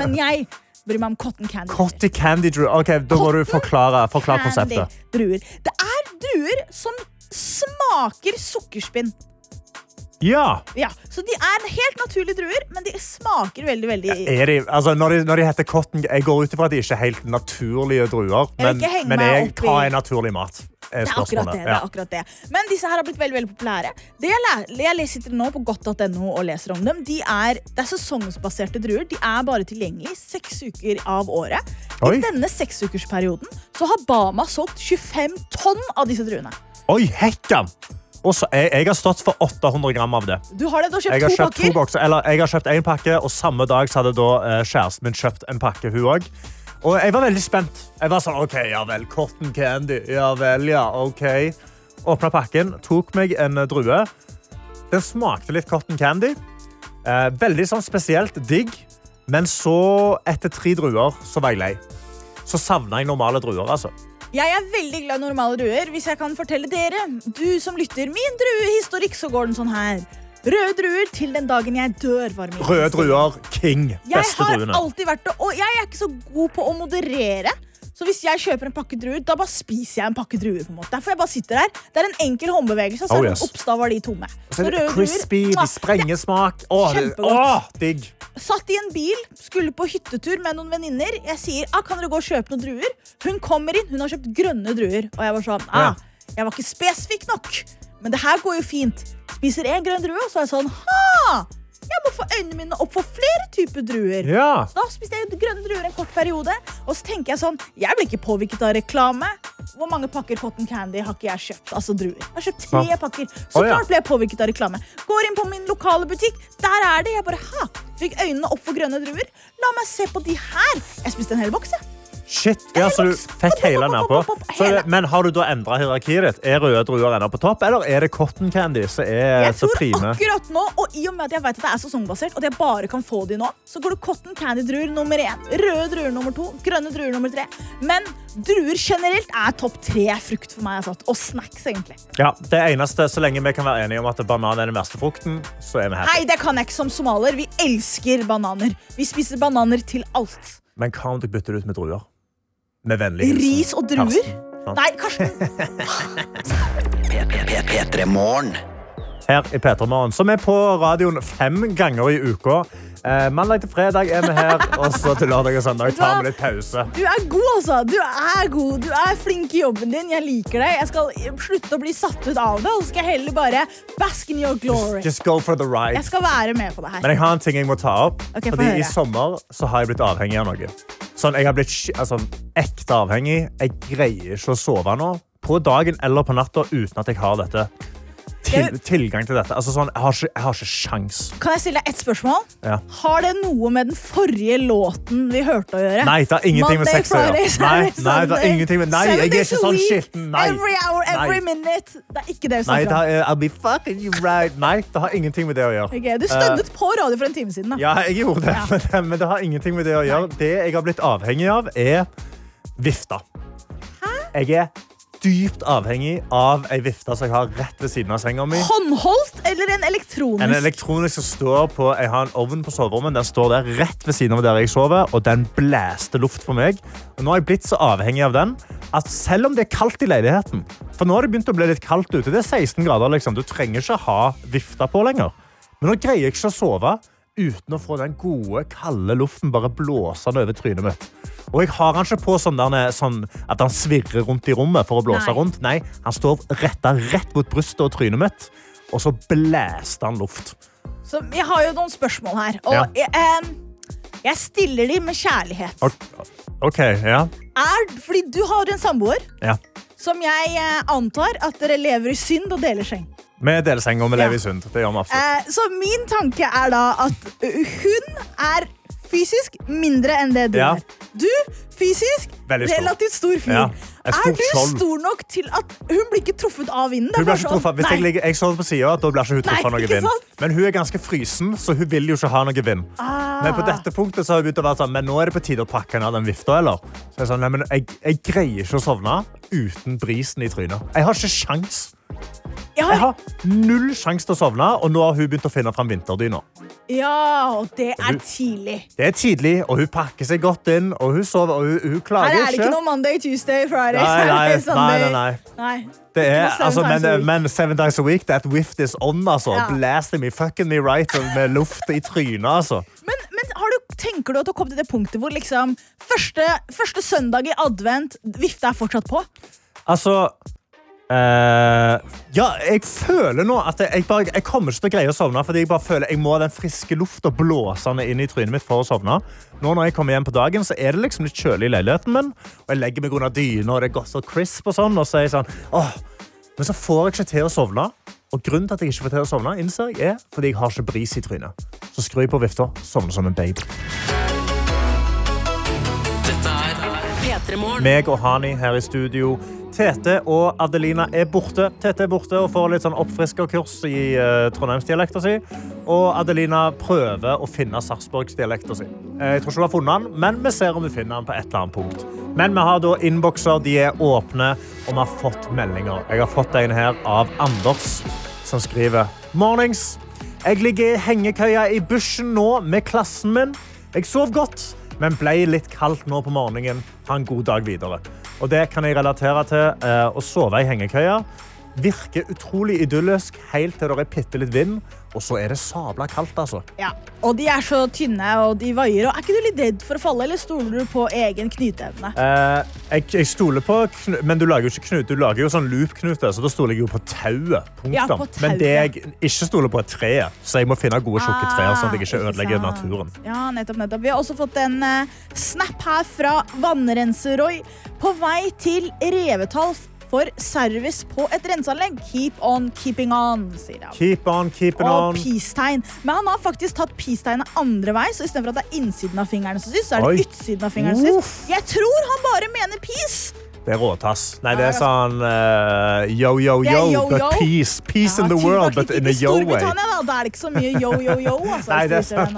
Men jeg bryr meg om cotton candy. Cotton Candy druer. Ok, Da må du forklare, forklare konseptet. druer. Det er druer som smaker sukkerspinn. Ja. Ja, så de er helt naturlige druer, men de smaker veldig, veldig Er de, altså, når, de, når de heter cotton Jeg går ut ifra at de ikke er helt naturlige druer. Men, men jeg, hva er naturlig mat? Er Det er det. det, er akkurat det. Men disse her har blitt veldig, veldig populære. Det jeg, jeg sitter nå på godt.no og leser om dem. De er, det er sesongbaserte druer. De er bare tilgjengelig seks uker av året. Oi. I denne seksukersperioden så har Bama solgt 25 tonn av disse druene. Oi, hekkan! Og så- jeg, jeg har stått for 800 gram av det. Du har det, du har Jeg kjøpt har to kjøpt to bokser, eller jeg har kjøpt en pakke, og samme dag så hadde da eh, kjæresten min kjøpt en pakke. hun også. Og jeg var veldig spent. Jeg var sånn, ok, ja vel, cotton candy, ja vel, ja, ok. Åpnet pakken, tok meg en eh, drue. Den smakte litt cotton candy. Eh, veldig sånn spesielt digg. Men så, etter tre druer, så var jeg lei. Så savnet jeg normale druer, altså. Jeg er veldig glad i normale druer. Hvis jeg kan fortelle dere, du som lytter, min druehistorikk, så går den sånn her. Røde druer til den dagen jeg dør, var min Røde druer, king. Jeg Beste har alltid vært det, og jeg er ikke så god på å moderere. Så hvis jeg kjøper en pakke druer, da bare spiser jeg en pakke druer. på en måte. For jeg bare sitter der. Det er en enkel håndbevegelse, så Oh, yes. ops, var de tomme. Så er det crispy, druer, de sprenger smak. Åh, åh, digg. Satt i en bil, skulle på hyttetur med noen venninner. Jeg sier ah, kan dere gå og kjøpe noen druer. Hun kommer inn, hun har kjøpt grønne druer. Og jeg var sånn, ah, jeg var ikke spesifikk nok. Men det her går jo fint. Spiser en grønn drue, og så er jeg sånn ha! Jeg må få øynene mine opp for flere typer druer. Ja. Så da spiste jeg grønne druer en kort periode. Og så tenker jeg sånn, jeg blir ikke påvirket av reklame. Hvor mange pakker cotton candy har ikke jeg kjøpt? Altså druer. Jeg har kjøpt tre pakker. Så oh, ja. klart ble jeg påvirket av reklame. Går inn på min lokale butikk. Der er det. Jeg bare, ha, Fikk øynene opp for grønne druer. La meg se på de her. Jeg spiste en hel boks. jeg. Shit, ja, så du fikk hele nedpå. Men har du da endra hierarkiet ditt? Er røde druer ennå på topp, eller er det cotton candy som er Jeg så tror prime? akkurat nå, og i og med at jeg vet at det er sesongbasert, og at jeg bare kan få de nå, så går det cotton candy-druer nummer én, røde druer nummer to, grønne druer nummer tre. Men druer generelt er topp tre frukt for meg, altså. og snacks, egentlig. Ja, det eneste, Så lenge vi kan være enige om at banan er den verste frukten, så er vi Nei, det kan jeg ikke som somalier. Vi elsker bananer. Vi spiser bananer til alt. Men hva om du bytter det ut med druer? Med vennlig hilsen. Ris og druer? Karsten. Nei, Karsten. P3 Her i P3 Morgen, som er på radioen fem ganger i uka. Eh, mandag til fredag er vi her, [LAUGHS] og så til lørdag og søndag tar vi litt pause. Du er god, altså. Du er god. Du er flink i jobben din. Jeg liker deg. Jeg skal slutte å bli satt ut av det, og så skal jeg heller bare bask in your glory. Just go for the ride. Jeg skal være med på det her. Men jeg har en ting jeg må ta opp. Okay, fordi høre. I sommer så har jeg blitt avhengig av noe. Sånn, jeg har blitt altså, ekte avhengig. Jeg greier ikke å sove nå på dagen eller på natta uten at jeg har dette. Til, tilgang til dette. Altså, sånn, jeg, har ikke, jeg har ikke sjans. Kan jeg stille deg ett spørsmål? Ja. Har det noe med den forrige låten vi hørte å gjøre? Nei, det har ingenting med Monday, sex å gjøre. Nei, nei, det har ingenting med Nei, jeg er ikke sånn skitten. Nei. Every hour, every Nei. minute. Det er ikke det vi Nei, det har, I'll be fucking you right. Nei, det har ingenting med det å gjøre. Okay, du stønnet på radio for en time siden. da. Ja, jeg gjorde det, [LAUGHS] men det, men det har ingenting med det å gjøre. Det jeg har blitt avhengig av, er vifta. Hæ? Jeg er dypt avhengig av ei vifte som jeg har rett ved siden av senga mi. Håndholdt eller en elektronisk? En elektronisk som står på, Jeg har en ovn på soverommet. Den står der rett ved siden av der jeg sover, og den blæster luft for meg. Og nå har jeg blitt så avhengig av den at selv om det er kaldt i leiligheten For nå har det begynt å bli litt kaldt ute. Det er 16 grader. liksom. Du trenger ikke ha vifta på lenger. Men nå greier jeg ikke å sove uten å få den gode, kalde luften bare blåsende over trynet mitt. Og jeg har han ikke på sånn, der, sånn at han svirrer rundt i rommet for å blåse Nei. rundt. Nei, han står retta rett mot brystet og trynet mitt, og så blæste han luft. Så jeg har jo noen spørsmål her. Og Ja. jeg, em, jeg stiller dem med kjærlighet. OK, ja. Er, fordi du har en samboer ja. Som jeg eh, antar at dere lever i synd og deler seng. Vi deler seng og vi Ja. lever i synd. Det gjør vi absolutt. Eh, så min tanke er da at hun er fysisk mindre enn det du Ja. er. Du fysisk relativt stor fyr. Ja, er du skjold. stor nok til at hun blir ikke truffet av vinden? Hun blir ikke sånn, truffet. Hvis nei. jeg, ligger, jeg står på sida, da blir ikke hun truffet av noe vind. sant? Men hun er ganske frysen, så hun vil jo ikke ha noe vind. Ah. Men på dette punktet så har hun begynt å være sånn, men nå er det på tide å pakke ned den vifta, eller? Så jeg, sånn, nei, men jeg, jeg greier ikke å sovne uten brisen i trynet. Jeg har ikke sjans. Ja, Jeg har null sjans til å sovne, og nå har hun begynt å finne fram vinterdyna. ja, og det er hun- tidlig. Det er tidlig, og hun pakker seg godt inn, og hun sover, og hun, hun Her er det ikke noe Monday, Tuesday, Friday, Nei, nei, [LAUGHS] Sunday. nei, nei, nei. Nei. Det er, altså, men, men seven days a week, that whiff is on, altså. Ja. Blasting me, fucking me right, med luft i trynet, altså. Men, men har du, tenker du at du kommet til det punktet hvor liksom første, første søndag i advent, vifta er fortsatt på? Altså eh, Ja, jeg føler nå at jeg, bare, jeg kommer ikke til å greie å sovne, fordi jeg bare føler jeg må ha den friske lufta blåsende inn i trynet mitt for å sovne. Nå når jeg kommer hjem på dagen, så er det liksom litt kjølig i leiligheten min, og jeg legger meg under dyna, og det er godt og crisp og sånn, og så er jeg sånn, åh, men så får jeg ikke til å sovne. Og grunnen til at jeg ikke får til å sovne, innser jeg, er fordi jeg har ikke bris i trynet. Så skrur jeg på vifta, sovner som en baby. P3 Morgen. Meg og Hani her i studio. Tete og Adelina er borte. Tete er borte og får litt sånn oppfriskerkurs i uh, trondheimsdialekta si. Og Adelina prøver å finne sarpsborgsdialekta si. Eh, jeg tror ikke hun har funnet den, men vi ser om vi finner den på et eller annet punkt. Men vi har da innbokser, de er åpne, og vi har fått meldinger. Jeg har fått en her av Anders, som skriver Mornings. Jeg ligger i hengekøya i bushen nå med klassen min. Jeg sov godt, men ble litt kaldt nå på morgenen. Ha en god dag videre. Og det kan jeg relatere til eh, å sove i hengekøya. Virker utrolig idyllisk helt til det er bitte litt vind, og så er det sabla kaldt, altså. Ja, og de er så tynne, og de vaier. Og er ikke du litt redd for å falle, eller stoler du på egen knyteevne? Eh, jeg, jeg stoler på Men du lager jo ikke knut, du lager jo sånn loop-knute, så da stoler jeg jo på tauet. Ja, på tauet. Men det jeg ikke stoler på, er treet. Så jeg må finne gode, tjukke trær, sånn at jeg ikke Ah, ikke ødelegger naturen. Ja, nettopp, nettopp. Vi har også fått en uh, snap her fra Vannrenser-Roy. På vei til Revetal for service på et renseanlegg. Keep on keeping on, sier han. Keep on, keeping Og on. peace-tegn. Men han har faktisk tatt peace-tegnet andre vei, så istedenfor at det er innsiden av fingeren som syns, så er det Oi. utsiden av fingeren som syns. Jeg tror han bare mener peace. Det er råtass. Nei, det er sånn uh, yo, yo, yo, yo, but yo. peace. Peace Ja, in the world, but in a yo way. Storbritannia, da. Da er det ikke så mye yo, yo, yo. Altså, Nei, det er sant.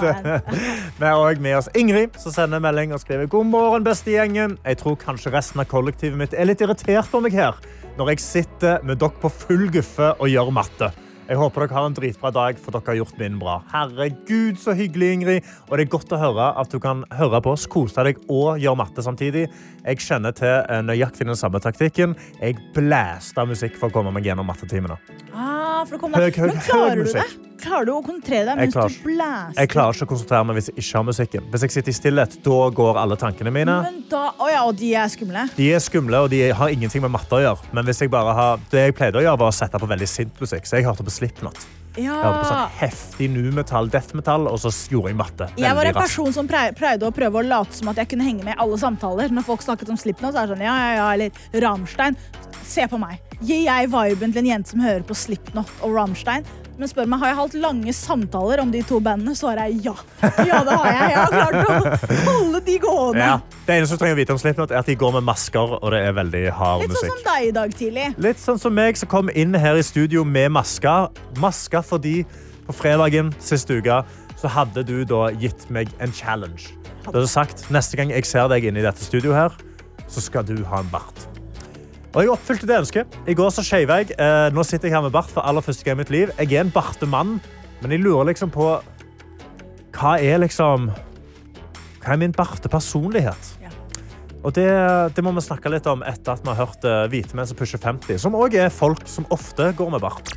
Vi har også med oss Ingrid, som sender melding og skriver God morgen, beste gjengen. Jeg tror kanskje resten av kollektivet mitt er litt irritert på meg her når jeg sitter med dere på full guffe og gjør matte. Jeg håper dere har en dritbra dag, for dere har gjort min bra. Herregud, så hyggelig, Ingrid. Og det er godt å høre at du kan høre på oss, kose deg og gjøre matte samtidig. Jeg kjenner til eh, nøyaktig den samme taktikken. Jeg blæster musikk for å komme meg gjennom mattetimene. Ah, for å komme. Høy, høy, Men klarer du det? Klarer du å konsentrere deg mens klarer du blæster? Jeg klarer ikke å konsentrere meg hvis jeg ikke har musikken. Hvis jeg sitter i stillhet, da går alle tankene mine. Men da, oh ja, og de er skumle? De er skumle, og de har ingenting med matte å gjøre. Men hvis jeg bare har, det jeg pleide å gjøre, var å sette på veldig sint musikk. Så jeg hørte på Slipknot. Jeg hørte på sånn heftig nu-metall, death-metall, og så gjorde jeg matte. Jeg var en veldig raskt. person som pleide å prøve å late som at jeg kunne henge med i alle samtaler. Når folk snakket om Slipknot, så er det sånn, ja, ja, ja, eller Rammstein. Se på meg. Gir jeg viben til en jente som hører på Slipknot og Rammstein? Men spør meg, har jeg hatt lange samtaler om de to bandene, svarer er jeg ja. Ja, det har jeg. Jeg har klart å holde de gående. Ja. Det eneste du trenger å vite om Slipknot, er at de går med masker, og det er veldig hard Litt sånn som deg i dag tidlig. Litt sånn som meg som kom inn her i studio med masker. Masker fordi på fredagen sist uke så hadde du da gitt meg en challenge. Du hadde sagt neste gang jeg ser deg inne i dette studioet her, så skal du ha en bart. Og jeg oppfylte det ønsket. I går så skeiv jeg. Eh, nå sitter jeg her med bart for aller første gang i mitt liv. Jeg er en bartemann, men jeg lurer liksom på hva er liksom Hva er min bartepersonlighet? Og det, det må vi snakke litt om etter at vi har hørt eh, hvite menn som pusher 50, som òg er folk som ofte går med bart.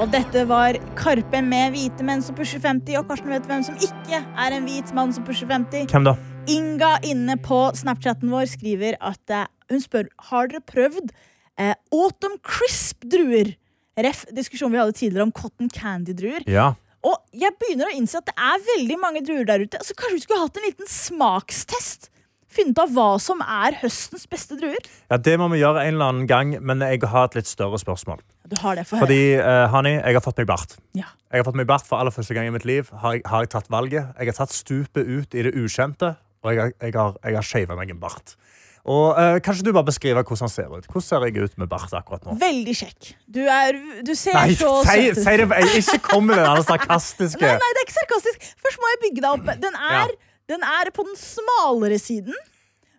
Og dette var Karpe med hvite menn som pusher 50. Og Karsten vet hvem som ikke er en hvit mann som pusher 50. Hvem da? Inga inne på Snapchatten vår skriver at eh, hun spør har dere prøvd eh, Autumn Crisp-druer. Ref diskusjonen vi hadde tidligere om cotton candy-druer. Ja. Og jeg begynner å innse at det er veldig mange druer der ute. Så kanskje vi skulle hatt en liten smakstest? Funnet av hva som er høstens beste druer? ja, Det må vi gjøre en eller annen gang, men jeg har et litt større spørsmål. Du har det, for. Fordi, uh, Hani, jeg har fått meg bart. Ja. Jeg har fått meg bart for aller første gang i mitt liv. Har jeg, har jeg tatt valget. Jeg har tatt stupet ut i det ukjente, og jeg har, jeg har, jeg har shavet meg en bart. Og uh, Kanskje du bare beskriver hvordan han ser ut? Hvordan ser jeg ut med bart akkurat nå? Veldig kjekk. Du, er, du ser Nei, så si, søt ut. si det, jeg, ikke kom med den sarkastiske. Nei, nei, det er ikke sarkastisk. Først må jeg bygge deg opp. Den er, den er på den smalere siden,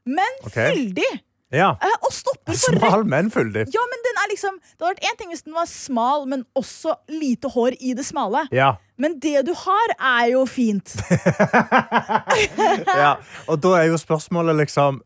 men okay. fyldig. Ja. Eh, Og stopper rett Smal, men fyldig. Ja, men den er liksom Det hadde vært én ting hvis den var smal, men også lite hår i det smale. Ja. Men det du har, er jo fint. [LAUGHS] ja. Og da er jo spørsmålet liksom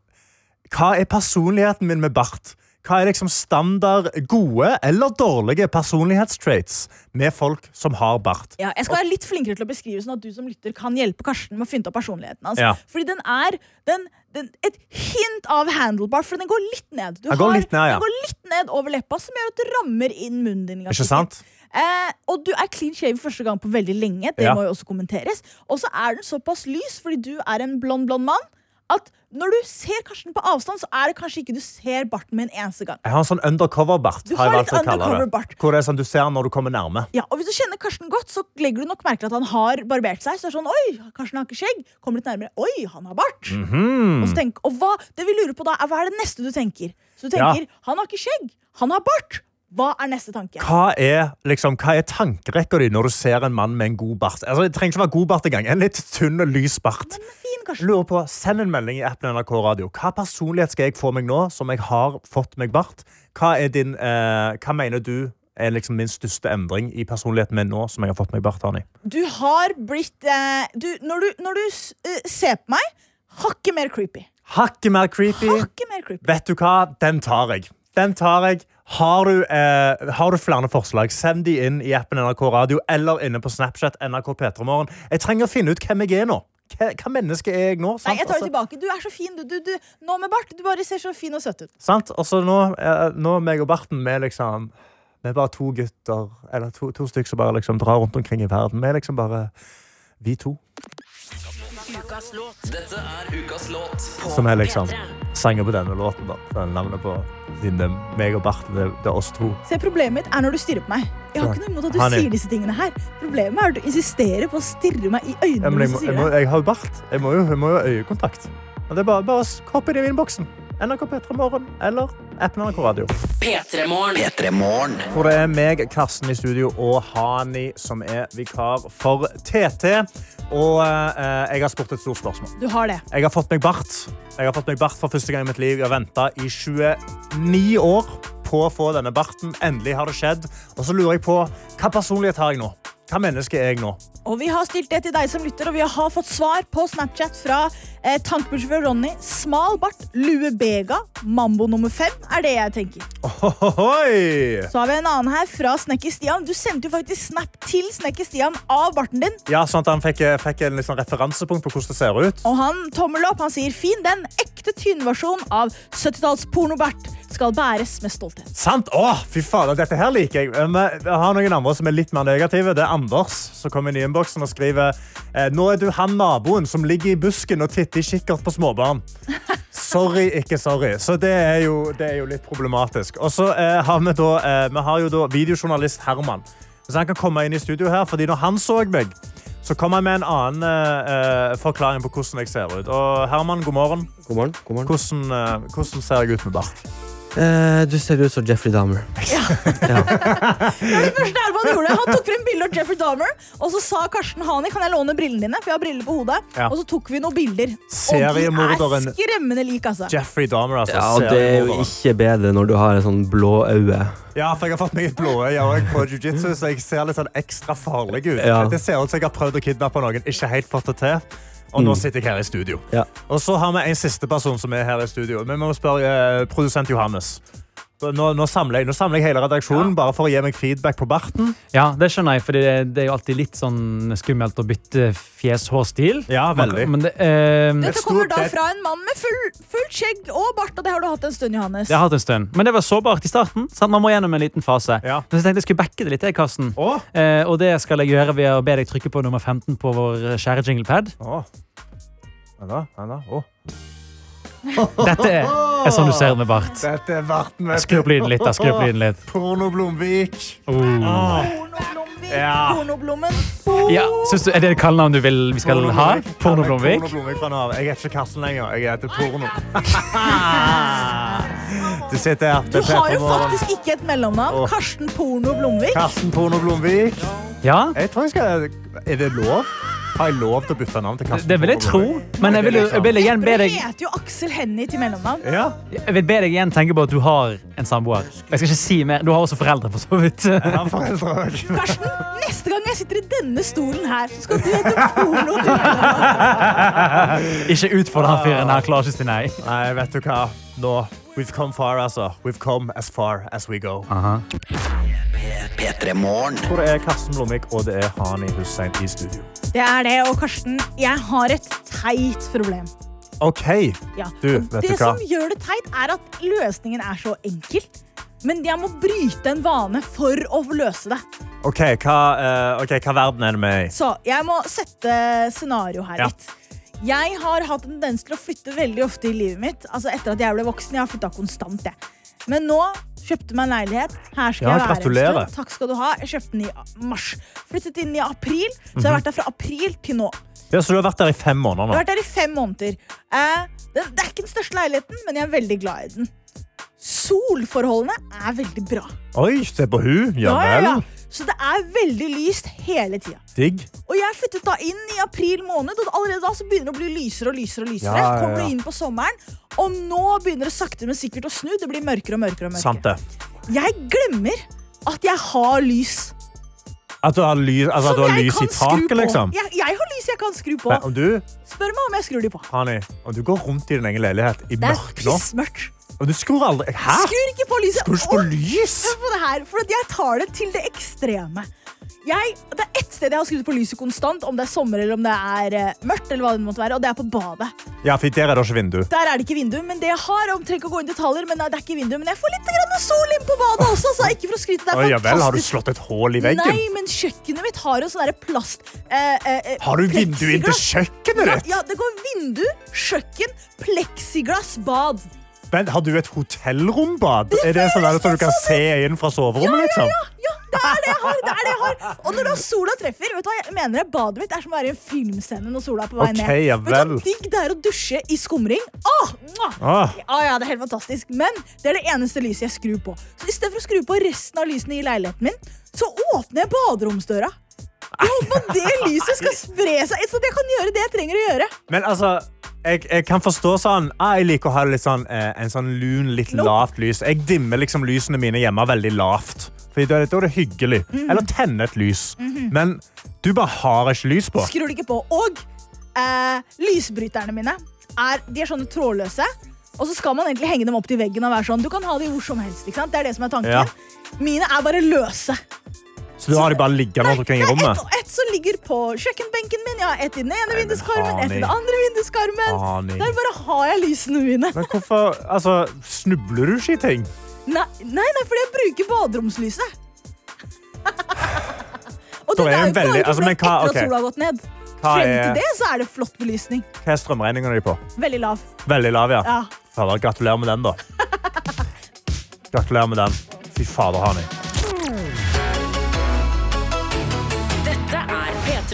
Hva er personligheten min med bart? Hva er liksom standard gode eller dårlige personlighetstraits med folk som har bart? Ja, jeg skal være litt flinkere til å beskrive sånn at du som lytter kan hjelpe Karsten med å finne opp personligheten hans. Ja. Fordi den er den, den, et hint av handlebar, for den går litt ned. Du Den går litt ned, ja. Den går litt ned over leppa, som gjør at det rammer inn munnen din. Ikke sant? Eh, og du er clean shave første gang på veldig lenge. Det Ja. må jo også kommenteres. Og så er den såpass lys, fordi du er en blond, blond mann, at når du ser Karsten på avstand, så er det kanskje ikke du ser barten med en eneste gang. Jeg har en sånn undercover-bart. Har jeg undercover-bart. Hvor det er sånn du ser når du kommer nærme. Ja, og Hvis du kjenner Karsten godt, så legger du nok merke til at han har barbert seg. Så det er sånn, oi, Karsten har ikke skjegg Kommer litt nærmere, oi, han har bart. Mhm. Og, så tenk, og hva, det vi lurer på da er, hva er det neste du tenker? Så du Ja. tenker, han har ikke skjegg, han har bart. Hva er neste tanke? Hva er, liksom, hva er tankerekka di når du ser en mann med en god bart? Altså, det trenger ikke være god bart engang. En litt tynn og lys bart. Lurer på, Send en melding i appen NRK Radio. Hva personlighet skal jeg få meg nå som jeg har fått meg bart? Hva, er din, eh, hva mener du er liksom min største endring i personligheten min nå som jeg har fått meg bart? Arne? Du har blitt eh, du, Når du, når du eh, ser på meg, hakket mer creepy. Hakket mer creepy. Hakke mer creepy. Vet du hva? Den tar jeg. Den tar jeg. Har du, eh, har du flere forslag, send de inn i appen NRK Radio eller inne på Snapchat. NRK Petremorgen. Jeg trenger å finne ut hvem jeg er nå. Hva, hva menneske er jeg nå? Nei, jeg tar det Altså, tilbake. Du er så fin. Du, du, du, nå med bart. Du bare ser så fin og søt ut. sant? Og så nå, eh, nå meg og Barten, vi er liksom Vi er bare to gutter, eller to, to stykker som bare liksom drar rundt omkring i verden. Vi er liksom bare vi to. Ukas låt. Dette er ukas låt på Som er liksom P3. sanger på denne låten, da. Er navnet på Siden det er meg og Bart, det, det er oss to. Se, Problemet mitt er når du stirrer på meg. Jeg har ikke noe imot at du Han er- sier disse tingene her. Problemet er at du insisterer på å stirre meg i øynene. Ja, men jeg, mens må, du jeg, sier må, det. jeg har jo bart. Jeg må jo, jeg må jo ha øyekontakt. Og det er bare, bare å hoppe inn i innboksen. NRK P3 Morgen eller appen NRK Radio. P3morgen. P3 Morgen. Hvor det er meg, Karsten i studio, og Hani som er vikar for TT. Og eh, jeg har spurt et stort spørsmål. Du har det. Jeg har fått meg bart. Jeg har fått meg bart for første gang i mitt liv. Jeg har venta i 29 år på å få denne barten. Endelig har det skjedd. Og så lurer jeg på hva personlighet har jeg nå? Hva menneske er jeg nå? Og vi har stilt det til deg som lytter, og vi har fått svar på Snapchat fra eh, tankbussjåfør Ronny. Smal bart, lue bega, mambo nummer fem er det jeg tenker. Ohohoi! Så har vi en annen her fra Snekker Stian. Du sendte jo faktisk snap til Snekker Stian av barten din. Ja, sånn at Han fikk, fikk en liksom referansepunkt på hvordan det ser ut. Og han tommel opp. Han sier fin den ekte tynnversjon av 70-talls pornobart skal bæres med stolthet. Sant? Å, fy fader, dette her liker jeg. Vi har noen andre som er litt mer negative. Det er Anders som kommer inn i innboksen og skriver eh, Nå er du han naboen som ligger i busken og titter i kikkert på småbarn. Sorry, ikke sorry. Så det er jo, det er jo litt problematisk. Og så eh, har vi da, eh, vi har jo da videojournalist Herman. Så han kan komme inn i studio her, fordi når han så meg, så kom han med en annen eh, eh, forklaring på hvordan jeg ser ut. Og Herman, god morgen. God morgen. God morgen. Hvordan, eh, hvordan ser jeg ut med bart? Eh, du ser ut som Jeffrey Dahmer. [LAUGHS] [LAUGHS] Det var det første Herman gjorde. Han tok frem bilder av Jeffrey Dahmer, og så sa Karsten Hani kan jeg låne brillene dine. For jeg har briller på hodet. Ja. Og så tok vi noen bilder. Og de Seriemorderen er skremmende like, altså. Jeffrey Dahmer, altså. Ja, og Det er jo ikke bedre når du har en sånn blå øye. Ja, for jeg har fått meg et blåøye også på jiu-jitsu, så jeg ser litt sånn ekstra farlig ut. Ja. Det ser ut som jeg har prøvd å kidnappe noen, ikke helt fått det til. Og nå Mm. sitter jeg her i studio. Ja. Og så har vi en siste person som er her i studio. Vi må spørre eh, produsent Johannes. Nå, nå, samler jeg, nå samler jeg hele redaksjonen bare for å gi meg feedback på barten. Ja, det skjønner jeg, for det, det er jo alltid litt sånn skummelt å bytte fjes-hårstil. Ja, veldig. Men det, eh, Dette kommer da fra en mann med full, fullt skjegg og bart, og det har du hatt en stund, Johannes. det har hatt en stund. Men det var sårbart i starten. Sant? Man må gjennom en liten fase. Ja. Så jeg tenkte jeg skulle backe det litt, jeg, Karsten. Eh, og det skal jeg gjøre ved å be deg trykke på nummer 15 på vår kjære jinglepad. da, vent da. Å. [LAUGHS] Dette er er sånn du ser med bart. Dette er barten. vet du. Skru opp lyden litt. da, skru opp lyden litt. Porno Blomvik. Oh. Pornoblomvik, Ja. pornoblommen. Ja, synes du, Er det et kallenavn du vil vi skal Porno ha? Pornoblomvik? Porno Porno Blomvik? Blomvik fra nå av. Jeg heter ikke Karsten lenger. Jeg heter Porno. [LAUGHS] Du sitter her. Du har jo faktisk ikke et mellomnavn. Karsten Porno Blomvik. Karsten Porno Blomvik. Ja, Jeg tror jeg skal Er det lov? Har jeg lov til å bytte navn til Karsten det vil jeg tro. Men jeg vil, jeg vil igjen be Du deg heter jo Aksel Hennie til mellomnavn. Ja. Jeg vil be deg igjen tenke på at du har en samboer. Jeg skal ikke si mer. Du har også foreldre, for så vidt. Jeg har foreldre. Karsten, neste gang jeg sitter i denne stolen her, så skal du hete Porno. Ikke utfordre han fyren. Han klarer ikke å si nei. Nei, vet du hva? Nå We've come far, altså. We've come as far as we go. P3 Morgen. Hvor det er Karsten Blomvik og det er Hani Hussein i studio. Det er det, og Karsten, jeg har et teit problem. OK. Ja. Du, vet det du hva? som gjør det teit, er at løsningen er så enkel. Men jeg må bryte en vane for å løse det. OK, hva, uh, okay, hva verden er det med i? Så jeg må sette scenario her Ja. litt. Jeg har hatt en tendens til å flytte veldig ofte i livet mitt. Altså etter at jeg ble voksen. Jeg har flytta konstant, jeg. Men nå kjøpte meg en leilighet. Her skal Ja, jeg være gratulerer. en stund. Takk skal du ha. Jeg kjøpte den i mars. Flyttet inn i april, så jeg har vært der fra april til nå. Ja, så du har vært der i fem måneder Jeg har vært der i fem måneder. Eh, det, det er ikke den største leiligheten, men jeg er veldig glad i den. Solforholdene er veldig bra. Oi, se på hun. Ja Ja, ja, ja. Så det er veldig lyst hele tida. Digg. Og jeg flyttet da inn i april måned, og allerede da så begynner det å bli lysere og lysere. og lysere. Ja, ja, ja. Kommer du inn på sommeren, og nå begynner det sakte, men sikkert å snu. Det blir mørkere og mørkere. og mørkere. Sant det. Jeg glemmer at jeg har lys. At du har lys, altså, at du har lys i taket, liksom? Jeg, jeg har lys jeg kan skru på. Nei, om du, Spør meg om jeg skrur de på. Hani, om du går rundt i din egen leilighet i Det er nå, pissmørkt. Du skrur aldri Hæ? Skrur ikke på lyset. Skrur ikke på lys? Hør på det her, for jeg tar det til det ekstreme. Jeg, det er ett sted jeg har skrudd på lyset konstant, om det er sommer eller om det er eh, mørkt, eller hva det måtte være, og det er på badet. Ja, for der er det ikke vindu. Der er det ikke vindu, men det jeg har, om trenger ikke å gå inn detaljer, men det er ikke vindu, men jeg får litt grann sol inn på badet også, så ikke for å skryte, det er Oi, ja vel, har du slått et hull i veggen? Nei, men kjøkkenet mitt har jo sånn plast eh, eh, eh, Har du vindu inn til kjøkkenet kjøkkenet Ja, ja, det går vindu, kjøkken, pleksiglass, bad. Men har du et hotellrombad? Er det sånn at du kan se inn fra soverommet, liksom? Ja, det er det jeg har! det er det jeg har Og når da sola treffer, vet du hva, jeg mener det, badet mitt er som å være i en filmscene når sola er på vei okay, ned. Vet du digg det er å dusje i skumring? Åh, ah. Ah. Ja, det er helt fantastisk. Men det er det eneste lyset jeg skrur på. Så for å skru på resten av lysene i leiligheten min, så åpner jeg baderomsdøra. Jeg håper det lyset skal spre seg, så jeg kan gjøre det jeg trenger å gjøre. Men altså, jeg, jeg kan forstå sånn ah, Jeg liker å ha sånn, eh, en sånn lun, litt Nope. lavt lys. Jeg dimmer liksom lysene mine hjemme veldig lavt. Fordi da, da er det hyggelig. Mm. Eller tenne et lys. Men du bare har ikke lys på. Skrur det ikke på. Og eh, lysbryterne mine er, de er sånne trådløse. Og så skal man egentlig henge dem opp til veggen og være sånn. Du kan ha de hvor som helst. Det er det som er tanken. Ja. Mine er bare løse. Så du har de bare liggende rundt omkring i rommet. ett og ett som ligger på kjøkkenbenken min. Jeg har ett i den ene vinduskarmen, ett i den andre vinduskarmen. Der bare har jeg lysene mine. Men hvorfor altså, snubler du ikke i ting? Nei, nei, nei fordi jeg bruker baderomslyset. [LAUGHS] og det, det er jo veldig- altså, men etter at sola har gått ned. Hva Frem til det så er det flott belysning. hva er strømregninga di på? Veldig lav. Veldig lav, ja. Ja. Fader, gratulerer med den, da. [LAUGHS] Gratulerer med den. Fy fader, Hani.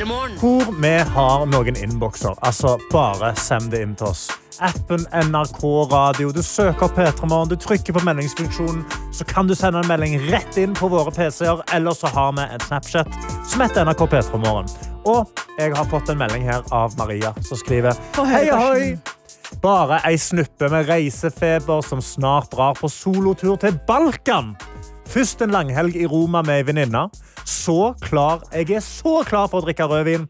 Hvor vi har noen innbokser. Altså, bare send det inn til oss. Appen NRK Radio. Du søker opp P3 Morgen, du trykker på meldingsfunksjonen, så kan du sende en melding rett inn på våre PC-er, eller så har vi en Snapchat som heter NRK P3 Morgen. Og jeg har fått en melding her av Maria, som skriver Hei, hoi! Bare ei snuppe med reisefeber som snart drar på solotur til Balkan. Først en langhelg i Roma med ei venninne. Så klar. Jeg er så klar for å drikke rødvin.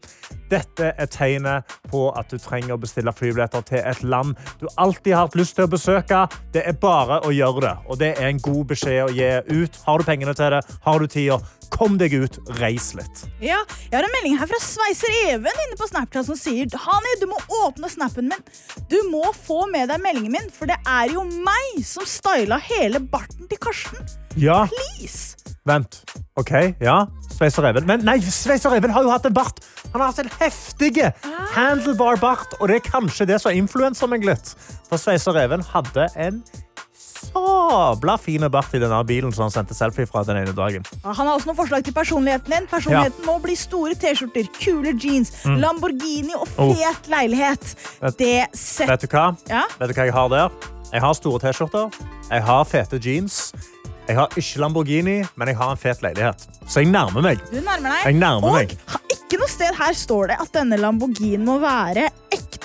Dette er tegnet på at du trenger å bestille flybilletter til et land du alltid har hatt lyst til å besøke. Det er bare å gjøre det, og det er en god beskjed å gi ut. Har du pengene til det, har du tida, kom deg ut, reis litt. Ja, jeg har en melding her fra Sveiser Even inne på Snapchat som sier Hani, du må åpne snappen min. Du må få med deg meldingen min, for det er jo meg som styla hele barten til Karsten. Ja, Please. vent. OK, ja. Sveiser Even. Men nei, Sveiser Even har jo hatt en bart. Han har hatt en heftig handlebar bart, og det er kanskje det som influenser meg litt. For Sveiser Even hadde en sabla fin bart i denne bilen som han sendte selfie fra den ene dagen. Han har også noen forslag til personligheten din. Personligheten må bli store T-skjorter, kule jeans, Mm. Lamborghini og Oh. fet leilighet. Vet- Det setter Vet du hva? Ja? Vet du hva jeg har der? Jeg har store T-skjorter, jeg har fete jeans, jeg har ikke Lamborghini, men jeg har en fet leilighet. Så jeg nærmer meg. Du nærmer deg. Jeg nærmer og meg. ikke noe sted her står det at denne Lamborghinien må være ekte.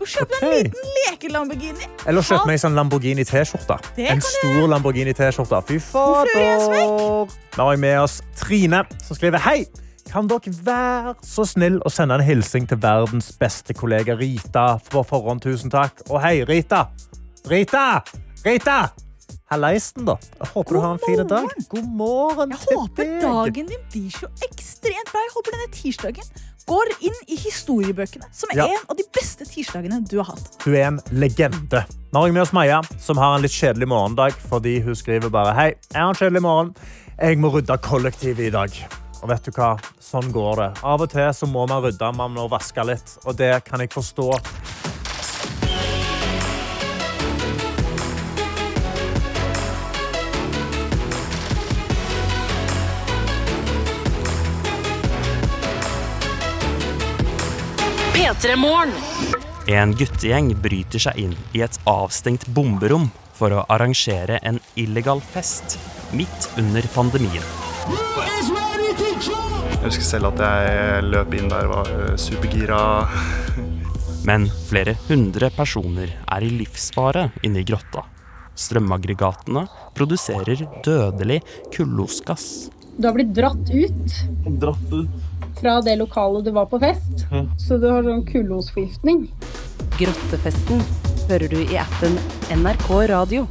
Og Kjøp deg en liten leke-Lamborghini. Eller kjøp meg sånn Lamborghini-T-skjorte. En stor Lamborghini-T-skjorte. Fy fader! Nå har jeg med oss Trine, som skriver Hei! Kan dere være så snill å sende en hilsing til verdens beste kollega Rita? På forhånd, tusen takk. Og hei, Rita! Rita! Rita! Hallaisen, da. Jeg håper du har en fin dag. God morgen Jeg til håper dagen din blir så ekstremt bra. Jeg håper denne tirsdagen går inn i historiebøkene som Ja. en av de beste tirsdagene du har hatt. Du er en legende. Nå har jeg med oss Maja, som har en litt kjedelig morgendag fordi hun skriver bare Hei, jeg har en kjedelig morgen. Jeg må rydde kollektivet i dag. Og vet du hva? Sånn går det. Av og til så må man rydde, man må vaske litt. Og det kan jeg forstå. P3 Morgen. En guttegjeng bryter seg inn i et avstengt bomberom for å arrangere en illegal fest midt under pandemien. Jeg husker selv at jeg løp inn der og var øh, supergira. [LAUGHS] Men flere hundre personer er i livsfare inne i grotta. Strømaggregatene produserer dødelig kullosgass. Du har blitt dratt ut Dratt ut. Fra det lokalet du var på fest, så du har sånn kullosforgiftning. Grottefesten hører du i appen NRK Radio.